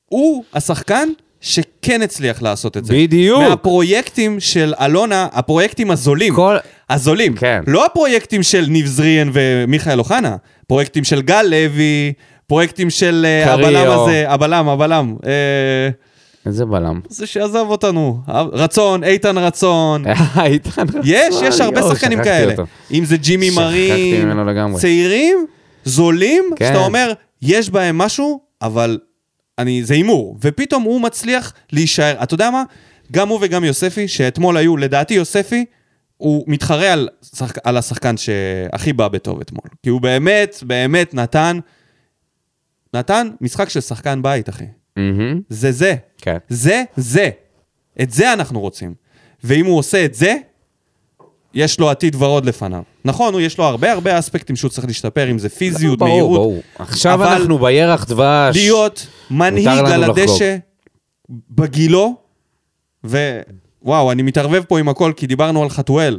הוא השחקן שכן הצליח לעשות את זה. בדיוק. מהפרויקטים של אלונה, הפרויקטים הזולים. כל... הזולים. כן. לא הפרויקטים של ניב זריאן ומיכאל אוחנה, פרויקטים של גל לוי, פרויקטים של אה, קריו. הבלם הזה, הבלם, הבלם. אה, איזה בלם. זה שעזב אותנו. רצון, איתן רצון. איתן רצון. יש, יש הרבה שחקנים כאלה. אותו. אם זה ג'ימי מרין, לגמרי. צעירים, זולים, כן. שאתה אומר, יש בהם משהו, אבל אני, זה הימור. ופתאום הוא מצליח להישאר. אתה יודע מה? גם הוא וגם יוספי, שאתמול היו, לדעתי יוספי, הוא מתחרה על, שחק, על השחקן שהכי בא בטוב אתמול. כי הוא באמת, באמת נתן, נתן משחק של שחקן בית, אחי. מהמם. זה זה. כן. זה, זה. את זה אנחנו רוצים. ואם הוא עושה את זה, יש לו עתיד ורוד לפניו. נכון, הוא יש לו הרבה הרבה אספקטים שהוא צריך להשתפר, אם זה פיזיות, ברור, מהירות. ברור. עכשיו אבל אנחנו בירח דבש. להיות מנהיג על. הדשא בגילו, ווואו, אני מתערבב פה עם הכל, כי דיברנו על חתואל.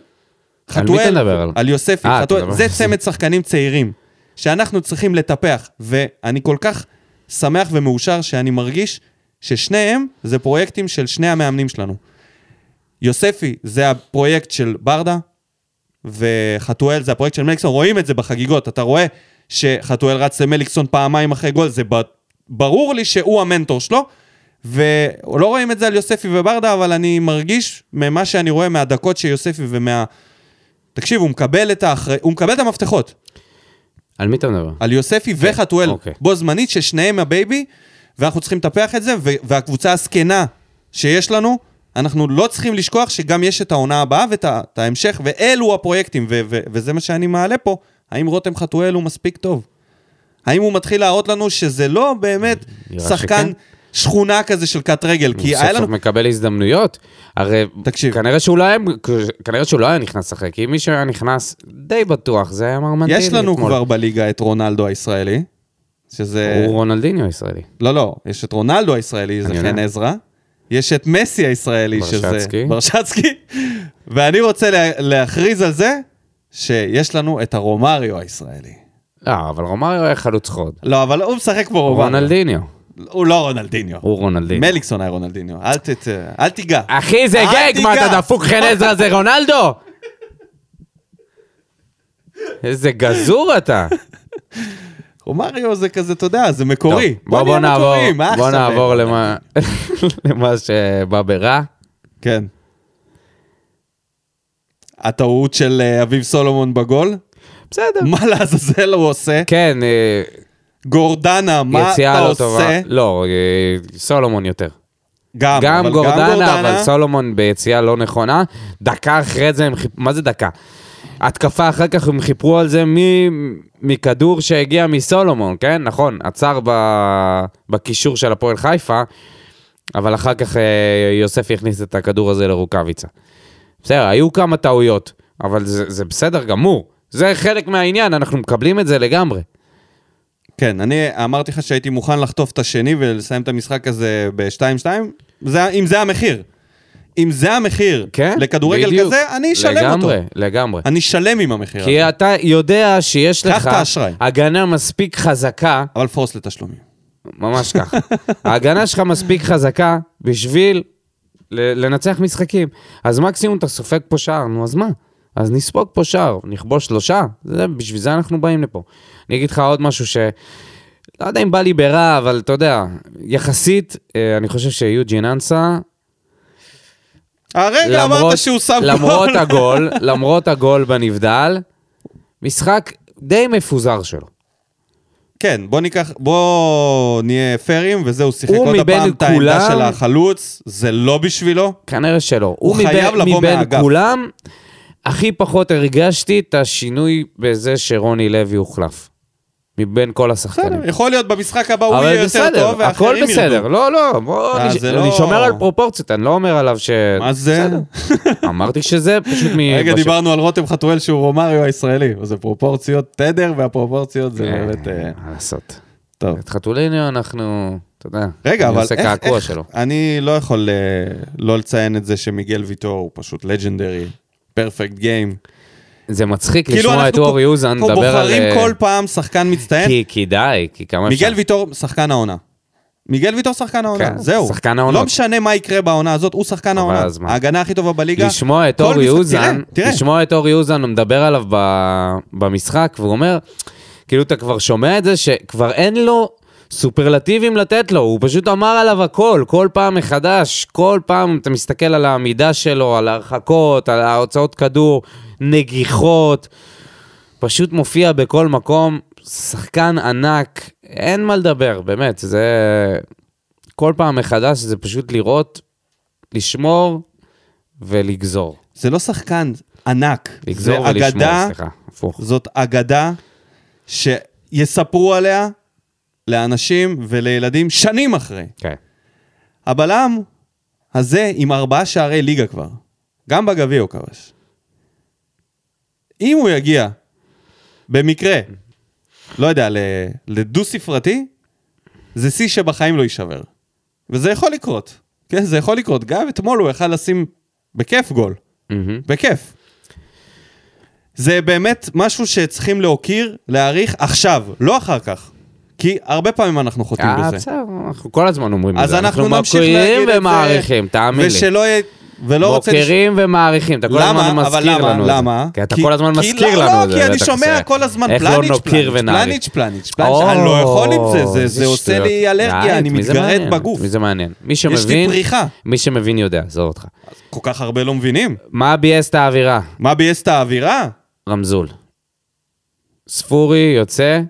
על מי חתואל, מדבר? על- על יוספי, אה, חתואל. זה צמד שחקנים צעירים, שאנחנו צריכים לטפח, ואני כל כך שמח ומאושר שאני מרגיש ששניהם זה פרויקטים של שני המאמנים שלנו. יוספי זה הפרויקט של ברדה, וחתואל זה הפרויקט של מליקסון, רואים את זה בחגיגות, אתה רואה שחתואל רץ למליקסון פעמיים אחרי גול, זה ברור לי שהוא המנטור שלו, ולא רואים את זה על יוספי וברדה, אבל אני מרגיש ממה שאני רואה מהדקות של יוספי ומה... תקשיב, הוא מקבל את האחר... הוא מקבל את המפתחות. על מי אתה מדבר? על יוספי וחתואל אוקיי. בו זמנית, ששניהם ה baby, ואנחנו צריכים לטפח את זה, והקבוצה הזקנה שיש לנו, אנחנו לא צריכים לשכוח שגם יש את העונה הבאה ואת ההמשך, ואלו הפרויקטים, ו- ו- וזה מה שאני מעלה פה. האם רותם חתואל הוא מספיק טוב? האם הוא מתחיל להראות לנו שזה לא באמת שחקן שכן. שכונה כזה של קאט רגל? כי סוף היה סוף לנו... מקבל הזדמנויות. הרי תקשיב. כנראה שהוא לא היה, כנראה שהוא לא היה נכנס לשחק, כי מי שהיה נכנס, די בטוח, זה היה מרמנטיני יש לנו אתמול. כבר בליגה את רונלדו הישראלי, שזה... הוא רונלדיניו הישראלי. לא, לא, יש את רונלדו הישראלי, זה חן. עזרא. יש את מסי הישראלי, שזה... ברשצקי. ברשצקי. ואני רוצה לה, להכריז על זה שיש לנו את הרומריו הישראלי. לא, אבל רומריו היה חלוץ חוד. לא, אבל הוא משחק פה רומריו. רונלדיניו. הוא לא רונלדיניו. הוא רונלדיניו. מליקסון היה רונלדיניו. אל, ת, אל תיגע. אחי, זה גג, מה. אתה דפוק חן עזרא זה רונלדו? איזה גזור אתה. רומריו זה כזה, אתה יודע, זה מקורי. טוב, בוא, בוא נהיה נעבור, מקוריים, מה בוא? נעבור למה, למה שבא ברע. כן. הטעות של אה, אביב סולומון בגול? בסדר. מה לעזאזל הוא עושה? כן, אה, גורדנה, מה אתה לא טובה. עושה? לא, אה, סולומון יותר. גם, גם אבל גורדנה, אבל סולומון ביציאה לא נכונה. דקה אחרי זה, הם חיפ... מה זה דקה? התקפה אחר כך הם חיפרו על זה מ- מכדור שהגיע מסולומון, כן? נכון, עצר ב... בקישור של הפועל חיפה, אבל אחר כך אה, יוסף הכניס את הכדור הזה לרוקאביצה. בסדר, היו כמה טעויות, אבל זה, זה בסדר גמור. זה חלק מהעניין, אנחנו מקבלים את זה לגמרי. כן, אני אמרתי לך שהייתי מוכן לחטוף את השני ולסיים את המשחק הזה ב-2-2, זה- אם זה המחיר. אם זה המחיר כן, לכדורגל בדיוק. כזה, אני אשלם לגמרי, אותו. לגמרי. אני אשלם עם המחיר הזה. כי אתה יודע שיש לך. הגנה מספיק חזקה, אבל פורס לתשלומים. ממש ככה. ההגנה שלך מספיק חזקה בשביל לנצח משחקים. אז מקסימום אתה סופג פה שער, נו אז מה? אז נספוג פה שער, נכבוש שלושה, זה, בשביל זה אנחנו באים לפה. אני אגיד לך עוד משהו ש... לא יודע אם בא לי ברע, אבל אתה יודע, יחסית, אה, אני חושב שיוג'ין אנסה, הרגע אמרת שהוא שם גול. למרות הגול, למרות הגול בנבדל, משחק די מפוזר שלו. כן, בוא ניקח, בוא נהיה פיירים, וזהו, שיחק עוד הפעם את העמדה של החלוץ, זה לא בשבילו. כנראה שלא. הוא הוא חייב מבין, לבוא מבין מהאגף. כולם, הכי פחות הרגשתי את השינוי בזה שרוני לוי הוחלף. מבין כל השחקנים. בסדר, יכול להיות במשחק הבא הוא יהיה יותר בסדר, טוב, הכל בסדר. ירדו. לא, לא, בוא, אה, אני, זה אני לא- שומר על פרופורציות, אני לא אומר עליו ש... מה זה? אמרתי שזה פשוט מ... רגע, דיברנו על רותם חתואל שהוא רומריו הישראלי, אז זה פרופורציות תדר, והפרופורציות זה אה, באמת... אה, מה לעשות. טוב. את חתוליניו אנחנו, אתה יודע, רגע, אני אבל עושה איך, קעקוע איך, שלו. אני לא יכול אה, לא לציין את זה שמיגל ויטור הוא פשוט לג'נדרי, פרפקט גיים. זה מצחיק כאילו לשמוע את אנחנו אורי אוזן מדבר על... בוחרים אה, כל פעם שחקן מצטיין. כי, כי די, כי כמה. מיגל ויטור שחקן העונה. מיגל ויטור שחקן העונה, כן, זהו. שחקן העונות. לא משנה מה יקרה בעונה הזאת, הוא שחקן העונה. אז מה? ההגנה הכי טובה בליגה. לשמוע את אורי אוזן, תראה, תראה. לשמוע את אורי אוזן, הוא מדבר עליו ב, במשחק, והוא אומר, כאילו אתה כבר שומע את זה, שכבר אין לו סופרלטיבים לתת לו, הוא פשוט אמר עליו הכל, כל פעם מחדש, כל פעם אתה מסתכל על העמידה שלו, על ההרחקות, על ההוצאות כדור, נגיחות, פשוט מופיע בכל מקום, שחקן ענק, אין מה לדבר, באמת, זה... כל פעם מחדש זה פשוט לראות, לשמור ולגזור. זה לא שחקן ענק, זה לגזור ולשמור, אגדה, סליחה, הפוך. זאת אגדה שיספרו עליה לאנשים ולילדים שנים אחרי. כן. הבלם הזה עם ארבעה שערי ליגה כבר, גם בגביע הוא כבש. אם הוא יגיע במקרה, לא יודע, לדו-ספרתי, זה שיא שבחיים לא יישבר. וזה יכול לקרות. כן, זה יכול לקרות. גם אתמול הוא יכל לשים בכיף גול. מהמם. בכיף. זה באמת משהו שצריכים להוקיר, להעריך עכשיו, לא אחר כך. כי הרבה פעמים אנחנו חוטאים אה, בזה. בסדר, אנחנו כל הזמן אומרים את אז זה. אנחנו נמשיך להגיד את זה. ומעריכים, תאמין לי. ושלא יהיה... ולא רוצה... מוקירים ומעריכים, אתה כל? הזמן מזכיר? לנו את זה. למה? כי אתה כל הזמן כי מזכיר לא, לנו את זה. לא, כי אני שומע. כל הזמן לא פלניץ', פלניץ'. פלניץ', פלניץ', אני לא יכול עם זה, זה- עושה. לי אלרגיה, אני מתגרד? בגוף. מי זה מעניין? מי יש לי שמבין, פריחה. מי שמבין יודע, עזוב אותך. כל כך הרבה לא מבינים. מה ביאס את האווירה? מה ביאס את האווירה? רמזול. ספורי יוצא,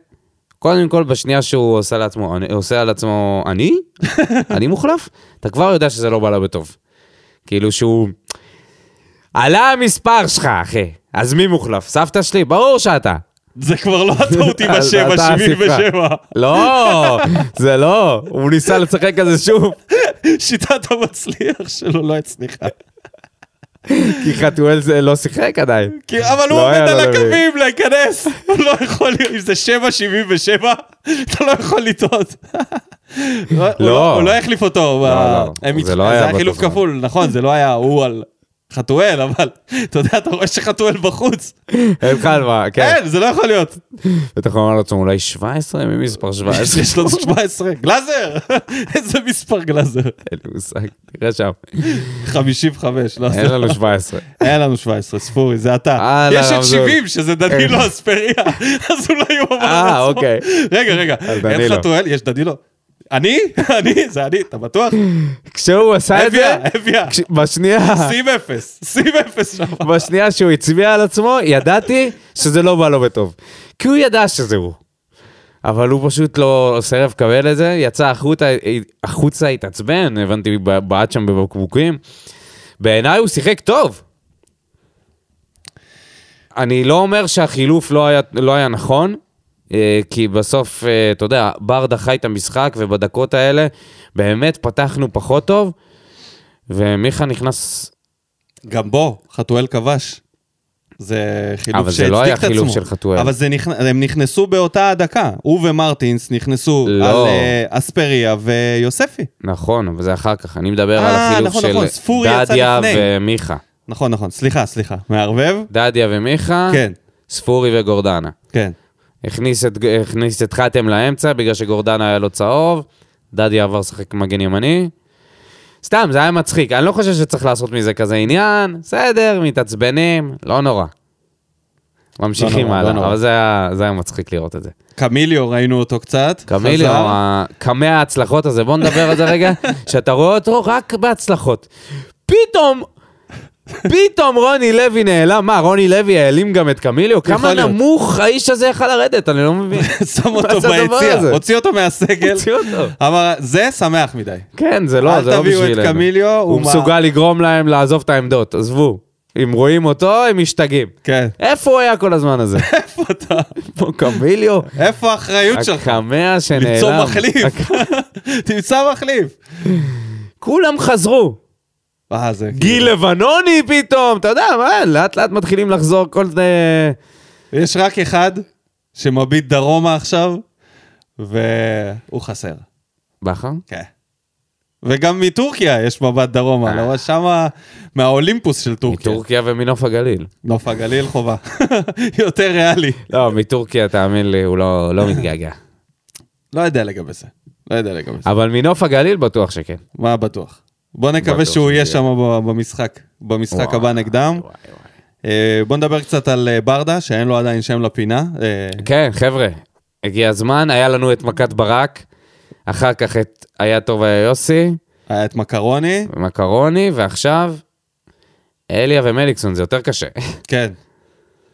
קודם כל בשנייה שהוא עושה לעצמו, עושה על עצמו, אני? אני מוחלף? אתה כבר יודע שזה לא בא לו בטוב. כאילו שהוא... עלה המספר שלך, אחי. אז מי מוחלף? סבתא שלי? ברור שאתה. זה כבר לא הטעות עם השבע, אתה שבעים הספרה. ושבע. לא, זה לא. הוא ניסה לשחק על זה שוב. שיטת המצליח שלו לא הצליחה. כי חתואל זה לא שיחק עדיין. אבל הוא לא עומד על. הקווים להיכנס, לא יכול, אם זה 7.77, אתה לא יכול לטעות. לא. הוא לא החליף אותו. לא, זה לא היה חילוף. כפול, נכון, זה לא היה הוא על חתואל, אבל אתה יודע, אתה רואה שחתואל בחוץ. אין מה, כן. אין, זה לא יכול להיות. בטח הוא אמר לעצמו, אולי 17? מי מספר 17? יש לו 17, גלאזר! איזה מספר גלאזר? אין לי מושג, תראה שם. 55, לא, אין לנו לא. 17. אין לנו 17, ספורי, זה אתה. הלאה, יש את רמזור. 70, שזה דנילו אספריה, אז אולי הוא אמר אה, לעצמו. אוקיי. רגע, רגע, אין. חתואל, יש דנילו. אני? אני? זה אני, אתה בטוח? כשהוא עשה את זה, אביה, אביה. בשנייה, שים אפס, שים אפס שם. בשנייה שהוא הצביע על עצמו, ידעתי שזה לא בא לו בטוב. כי הוא ידע שזה הוא. אבל הוא פשוט לא סירב לקבל את זה, יצא החוצה, החוצה התעצבן, הבנתי, בעט שם בבקבוקים. בעיניי הוא שיחק טוב. אני לא אומר שהחילוף לא היה, לא היה נכון, כי בסוף, אה, אתה יודע, ברדה חי את המשחק, ובדקות האלה באמת פתחנו פחות טוב, ומיכה נכנס... גם בו, חתואל כבש. זה חילוף אבל שהצדיק זה לא היה את עצמו. חילוף של חתואל. אבל זה נכנ... הם נכנסו באותה הדקה. הוא ומרטינס נכנסו לא. על אה, אספריה ויוספי. נכון, אבל זה אחר כך. אני מדבר אה, על החילוף נכון, נכון, של ספורי יצא דדיה. ומיכה. נכון, נכון, סליחה, סליחה. מערבב? דדיה ומיכה, כן, ספורי וגורדנה. כן. הכניס את, הכניס את חתם לאמצע בגלל שגורדנה היה לו צהוב, דדיה עבר לשחק מגן ימני, סתם, זה היה מצחיק. אני לא חושב שצריך לעשות מזה כזה עניין, בסדר, מתעצבנים, לא נורא. ממשיכים לא הלאה, נורא. אבל זה היה, זה היה מצחיק לראות את זה. קמיליו, ראינו אותו קצת. קמיליו, קמע ההצלחות הזה, בוא נדבר על זה רגע, שאתה רואה אותו רק בהצלחות. פתאום, פתאום רוני לוי נעלם, מה, רוני לוי העלים גם את קמיליו? כמה להיות. נמוך האיש הזה יכל לרדת, אני לא מבין. שם אותו ביציע? הוציא אותו מהסגל. הוציא אותו. אמר, זה שמח מדי. כן, זה לא, אל זה לא תביאו את בשבילנו. קמיליו, הוא מסוגל לגרום להם לעזוב את העמדות, עזבו. אם רואים אותו, הם משתגעים. כן. איפה הוא היה כל הזמן הזה? איפה אתה? פה קמיליו? איפה האחריות שלך? הקמע שנעלם. למצוא מחליף. תמצא מחליף. כולם חזרו. אה, זה... גיל לבנוני פתאום, אתה יודע, מה, לאט לאט מתחילים לחזור כל זה... יש רק אחד שמביט דרומה עכשיו, והוא חסר. בכר? כן. וגם מטורקיה יש מבט דרומה, אה. לא שמה מהאולימפוס של טורקיה. מטורקיה ומנוף הגליל. נוף הגליל חובה. יותר ריאלי. לא, מטורקיה, תאמין לי, הוא לא לא מתגעגע. לא יודע לגבי זה. לא יודע לגבי זה. אבל מנוף הגליל בטוח שכן. מה בטוח. בוא נקווה שהוא יהיה שם במשחק. במשחק הבא נגדם. אה, בוא נדבר קצת על אה, ברדה, שאין לו עדיין שם לפינה. אה, כן, חבר'ה, הגיע הזמן, היה לנו את מכת ברק, אחר כך את היה טוב היה יוסי, היה את מקרוני. ומקרוני, ועכשיו אליה ומליקסון, זה יותר קשה. כן.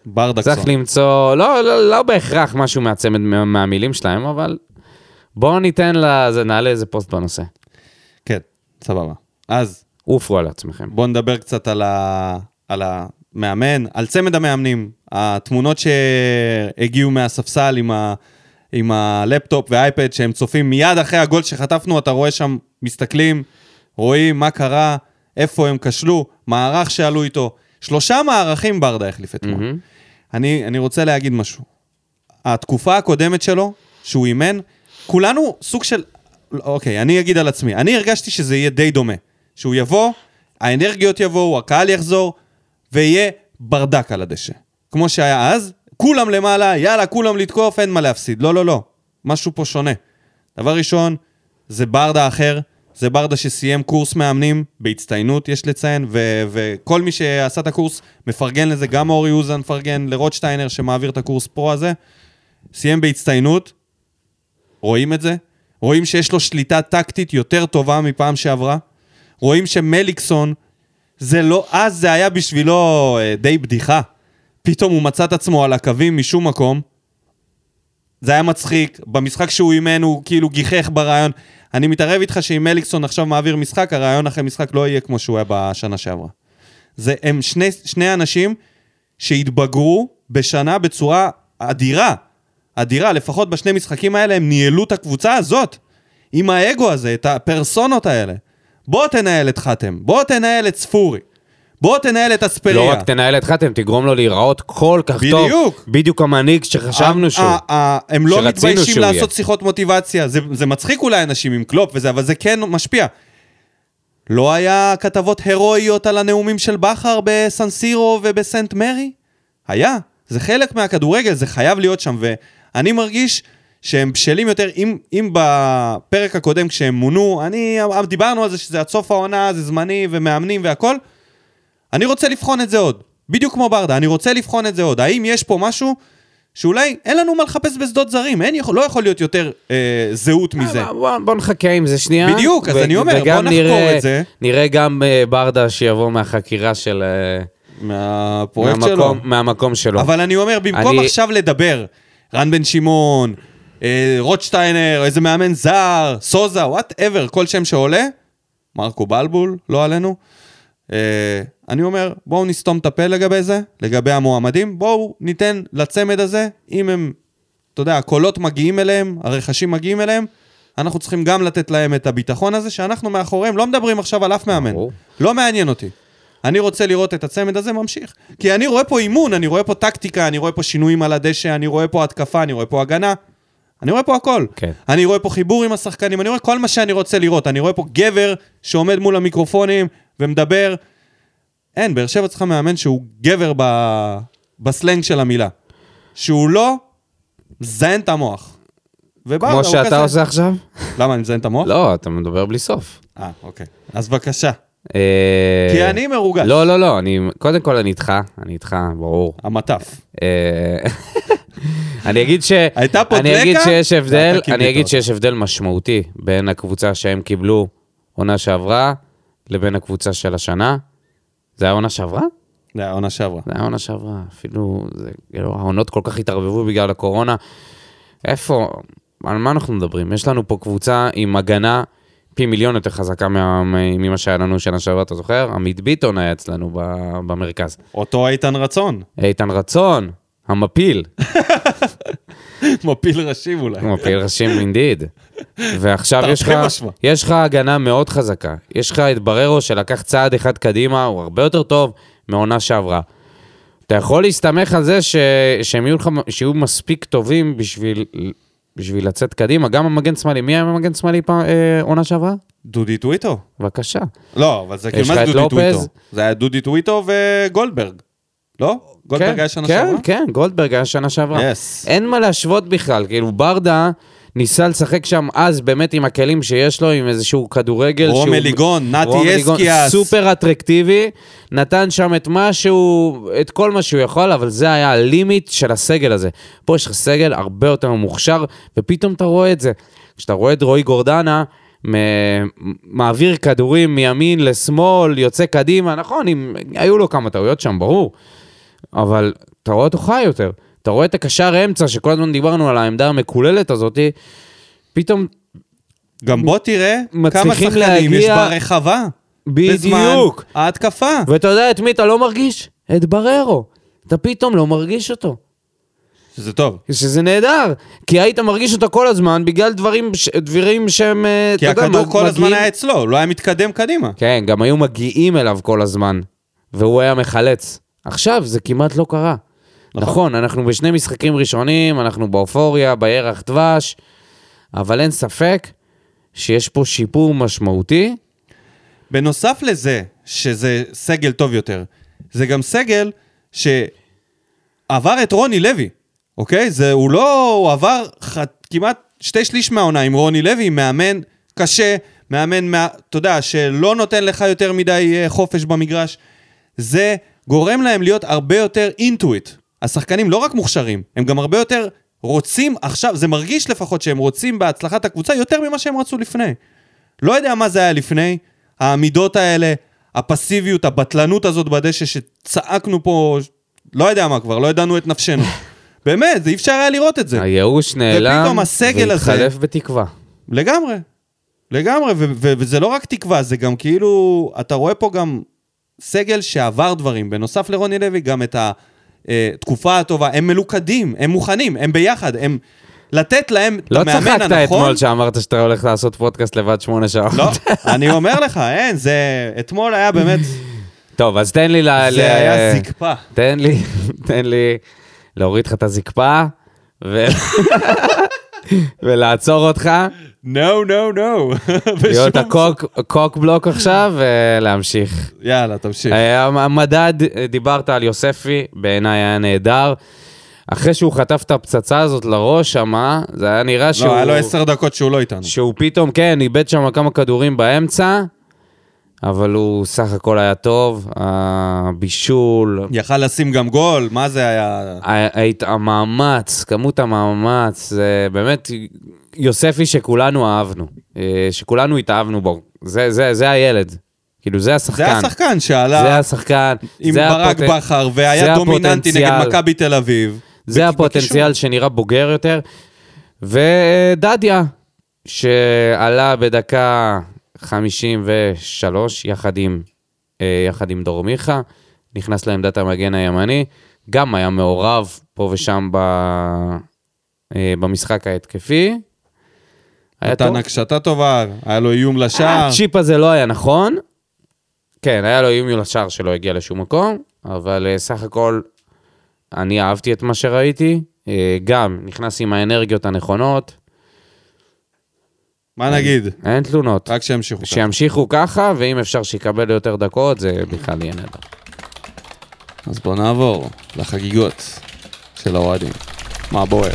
ברדקסון. צריך למצוא, לא, לא, לא בהכרח משהו מהצמד מה- מהמילים שלהם, אבל בואו ניתן לזה, נעלה איזה פוסט בנושא. כן, סבבה. אז עופו על עצמכם. בואו נדבר קצת על, ה... על המאמן, על צמד המאמנים. התמונות שהגיעו מהספסל עם, ה... עם הלפטופ והאייפד שהם צופים מיד אחרי הגול שחטפנו, אתה רואה שם, מסתכלים, רואים מה קרה, איפה הם כשלו, מערך שעלו איתו. שלושה מערכים ברדה החליף אתמול. מהמם. אני, אני רוצה להגיד משהו. התקופה הקודמת שלו, שהוא אימן, כולנו סוג של... אוקיי, אני אגיד על עצמי. אני הרגשתי שזה יהיה די דומה. שהוא יבוא, האנרגיות יבואו, הקהל יחזור, ויהיה ברדק על הדשא. כמו שהיה אז, כולם למעלה, יאללה, כולם לתקוף, אין מה להפסיד. לא, לא, לא. משהו פה שונה. דבר ראשון, זה ברדה אחר, זה ברדה שסיים קורס מאמנים בהצטיינות, יש לציין, ו- וכל מי שעשה את הקורס מפרגן לזה, גם אורי אוזן מפרגן לרוטשטיינר שמעביר את הקורס פרו הזה, סיים בהצטיינות, רואים את זה, רואים שיש לו שליטה טקטית יותר טובה מפעם שעברה, רואים שמליקסון, זה לא, אז זה היה בשבילו אה, די בדיחה. פתאום הוא מצא את עצמו על הקווים משום מקום, זה היה מצחיק, במשחק שהוא אימן הוא כאילו גיחך ברעיון. אני מתערב איתך שאם מליקסון עכשיו מעביר משחק, הרעיון אחרי משחק לא יהיה כמו שהוא היה בשנה שעברה. זה, הם שני, שני אנשים שהתבגרו בשנה בצורה אדירה. אדירה, לפחות בשני משחקים האלה הם ניהלו את הקבוצה הזאת. עם האגו הזה, את הפרסונות האלה. בוא תנהל את חתם, בוא תנהל את ספורי, בוא תנהל את אספריה. לא רק תנהל את חתם, תגרום לו להיראות כל כך טוב. בדיוק. בדיוק המנהיג שחשבנו שהוא. הם לא מתביישים לעשות יהיה. שיחות מוטיבציה. זה, זה מצחיק אולי אנשים עם קלופ וזה, אבל זה כן משפיע. לא היה כתבות הירואיות על הנאומים של בכר בסנסירו ובסנט מרי? היה. זה חלק מהכדורגל, זה חייב להיות שם, ואני מרגיש שהם בשלים יותר, אם, אם בפרק הקודם כשהם מונו, אני, דיברנו על זה שזה עד סוף העונה, זה זמני ומאמנים והכל, אני רוצה לבחון את זה עוד. בדיוק כמו ברדה, אני רוצה לבחון את זה עוד. האם יש פה משהו שאולי אין לנו מה לחפש בשדות זרים, אין, יכול- לא יכול להיות יותר אה, זהות מזה. אה, בוא, בוא נחכה עם זה שנייה. בדיוק, אז ו- אני אומר, בוא נחקור נראה- את זה. נראה גם אה, ברדה שיבוא מהחקירה של... אה, מהפרויקט שלו. מהמקום, מהמקום שלו. אבל אני אומר, במקום אני- עכשיו לדבר, רן בן שמעון, רוטשטיינר, איזה מאמן זר, סוזה, whatever, כל שם שעולה, מרקו בלבול, לא עלינו. אה, אני אומר, בואו נסתום את הפה לגבי זה, לגבי המועמדים, בואו ניתן לצמד הזה, אם הם, אתה יודע, הקולות מגיעים אליהם, הרחשים מגיעים אליהם, אנחנו צריכים גם לתת להם את הביטחון הזה, שאנחנו מאחוריהם, לא מדברים עכשיו על אף מאמן. לא מעניין אותי. אני רוצה לראות את הצמד הזה ממשיך. כי אני רואה פה אימון, אני רואה פה טקטיקה, אני רואה פה שינויים על הדשא, אני רואה פה התקפה, אני רואה פה הגנה. אני רואה פה הכל. כן. אני רואה פה חיבור עם השחקנים, אני רואה כל מה שאני רוצה לראות. אני רואה פה גבר שעומד מול המיקרופונים ומדבר. אין, באר שבע צריכה מאמן שהוא גבר ב... בסלנג של המילה. שהוא לא מזיין את המוח. וברדה כמו שאתה כזה. עושה עכשיו? למה, אני מזיין את המוח? לא, אתה מדבר בלי סוף. אה, אוקיי. אז בבקשה. אה, כי אני מרוגש. לא, לא, לא, אני, קודם כל אני איתך, אני איתך, ברור. המטף. אני אגיד ש... הייתה פה אני אגיד דלקה, שיש הבדל, אני אגיד. שיש הבדל משמעותי בין הקבוצה שהם קיבלו עונה שעברה לבין הקבוצה של השנה. זה היה עונה שעברה? זה היה העונה שעברה. זה היה עונה שעברה, אפילו, זה, כאילו, העונות כל כך התערבבו בגלל הקורונה. איפה, על מה אנחנו מדברים? יש לנו פה קבוצה עם הגנה פי מיליון יותר חזקה מה- ממה שהיה לנו שנה שעברה, אתה זוכר? עמית ביטון היה אצלנו במרכז. אותו איתן רצון. איתן רצון, המפיל, מפיל ראשים אולי. מפיל ראשים אינדיד. ועכשיו יש לך. יש לך הגנה מאוד חזקה. יש לך את בררו שלקח צעד אחד קדימה, הוא הרבה יותר טוב מעונה שעברה. אתה יכול להסתמך על זה ש... שהם יהיו, לך... שיהיו מספיק טובים בשביל... בשביל לצאת קדימה, גם המגן שמאלי. מי היה המגן שמאלי פעם, אה, עונה שעברה? דודי טוויטו. בבקשה. לא, אבל זה את דודי. טוויטו? זה היה דודי טוויטו וגולדברג. לא? גולדברג היה שנה כן, שעברה? כן, גולדברג היה שנה שעברה. Yes. אין מה להשוות בכלל, כאילו ברדה ניסה לשחק שם אז באמת עם הכלים שיש לו, עם איזשהו כדורגל שהוא... רום אליגון, נתי רום אליגון, אסקיאס. סופר אטרקטיבי, נתן שם את מה שהוא, את כל מה שהוא יכול, אבל זה היה הלימיט של הסגל הזה. פה יש לך סגל הרבה יותר מוכשר, ופתאום אתה רואה את זה. כשאתה רואה את רועי גורדנה, מעביר כדורים מימין לשמאל, יוצא קדימה, נכון, אם, היו לו כמה טעויות שם, ברור. אבל אתה רואה אותו חי יותר. אתה רואה את הקשר אמצע, שכל הזמן דיברנו על העמדה המקוללת הזאת, פתאום, גם בוא תראה כמה שחקנים יש להגיע- ברחבה. בזמן בדיוק. ההתקפה. ואתה יודע את מי אתה לא מרגיש? את בררו. אתה פתאום לא מרגיש אותו. זה טוב. שזה נהדר, כי היית מרגיש אותו כל הזמן בגלל דברים, ש- דברים שהם, אה, כי אתה יודע, הכדור כל הזמן מגיעים- היה אצלו, הוא לא היה מתקדם קדימה. כן, גם היו מגיעים אליו כל הזמן, והוא היה מחלץ. עכשיו זה כמעט לא קרה. נכון. נכון, אנחנו בשני משחקים ראשונים, אנחנו באופוריה, בירח דבש, אבל אין ספק שיש פה שיפור משמעותי. בנוסף לזה, שזה סגל טוב יותר, זה גם סגל שעבר את רוני לוי, אוקיי? זה, הוא לא, הוא עבר ח, כמעט שתי שליש מהעונה עם רוני לוי, מאמן קשה, מאמן, מה, אתה יודע, שלא נותן לך יותר מדי אה, חופש במגרש. זה גורם להם להיות הרבה יותר אינטואיט. השחקנים לא רק מוכשרים, הם גם הרבה יותר רוצים עכשיו, זה מרגיש לפחות שהם רוצים בהצלחת הקבוצה יותר ממה שהם רצו לפני. לא יודע מה זה היה לפני, העמידות האלה, הפסיביות, הבטלנות הזאת בדשא שצעקנו פה, לא יודע מה כבר, לא ידענו את נפשנו. באמת, אי אפשר היה לראות את זה. הייאוש נעלם, ופתאום הסגל הזה- והתחלף בתקווה. לגמרי. לגמרי, ו- ו- וזה לא רק תקווה, זה גם כאילו, אתה רואה פה גם סגל שעבר דברים. בנוסף לרוני לוי, גם את התקופה הטובה, הם מלוכדים, הם מוכנים, הם ביחד, הם... לתת להם את לא המאמן צחקת הנכון. אתמול שאמרת שאתה הולך לעשות פודקאסט לבד שמונה שעות. לא, אני אומר לך, אין, זה... אתמול היה באמת... טוב, אז תן לי ל... ל- זה היה זקפה. תן לי, תן לי להוריד לך את הזקפה ו... ולעצור אותך, No, no, no. להיות הקוק קוק בלוק עכשיו ולהמשיך. יאללה, תמשיך. אה, המדד, אה, דיברת על יוספי, בעיניי היה נהדר. אחרי שהוא חטף את הפצצה הזאת לראש שמה, זה היה נראה שהוא... לא, היה לו עשר דקות שהוא לא איתנו. שהוא פתאום, כן, איבד שם כמה כדורים באמצע, אבל הוא סך הכל היה טוב, הבישול, יכל לשים גם גול, מה זה היה? המאמץ, כמות המאמץ, זה באמת יוספי שכולנו אהבנו, אה, שכולנו התאהבנו בו. זה, זה, זה הילד, כאילו זה השחקן. זה השחקן שעלה זה השחקן, עם זה ברק הפוט- בכר והיה דומיננטי נגד הפוטנציאל. מכבי תל אביב. זה בק- הפוטנציאל בקישור. שנראה בוגר יותר. ודדיה, שעלה בדקה 53 יחד עם, אה, יחד עם דור מיכה, נכנס לעמדת המגן הימני, גם היה מעורב פה ושם ב, אה, במשחק ההתקפי. נתן הקשתה טובה, היה לו איום לשער. הצ'יפ הזה לא היה נכון. כן, היה לו איום לשער שלא הגיע לשום מקום, אבל אה, סך הכל אני אהבתי את מה שראיתי. אה, גם נכנס עם האנרגיות הנכונות, מה נגיד? אין תלונות. רק שימשיכו ככה. שימשיכו ככה, ואם אפשר שיקבל יותר דקות, זה בכלל יהיה נהדר. אז בואו נעבור לחגיגות של האוהדים. מה בוער?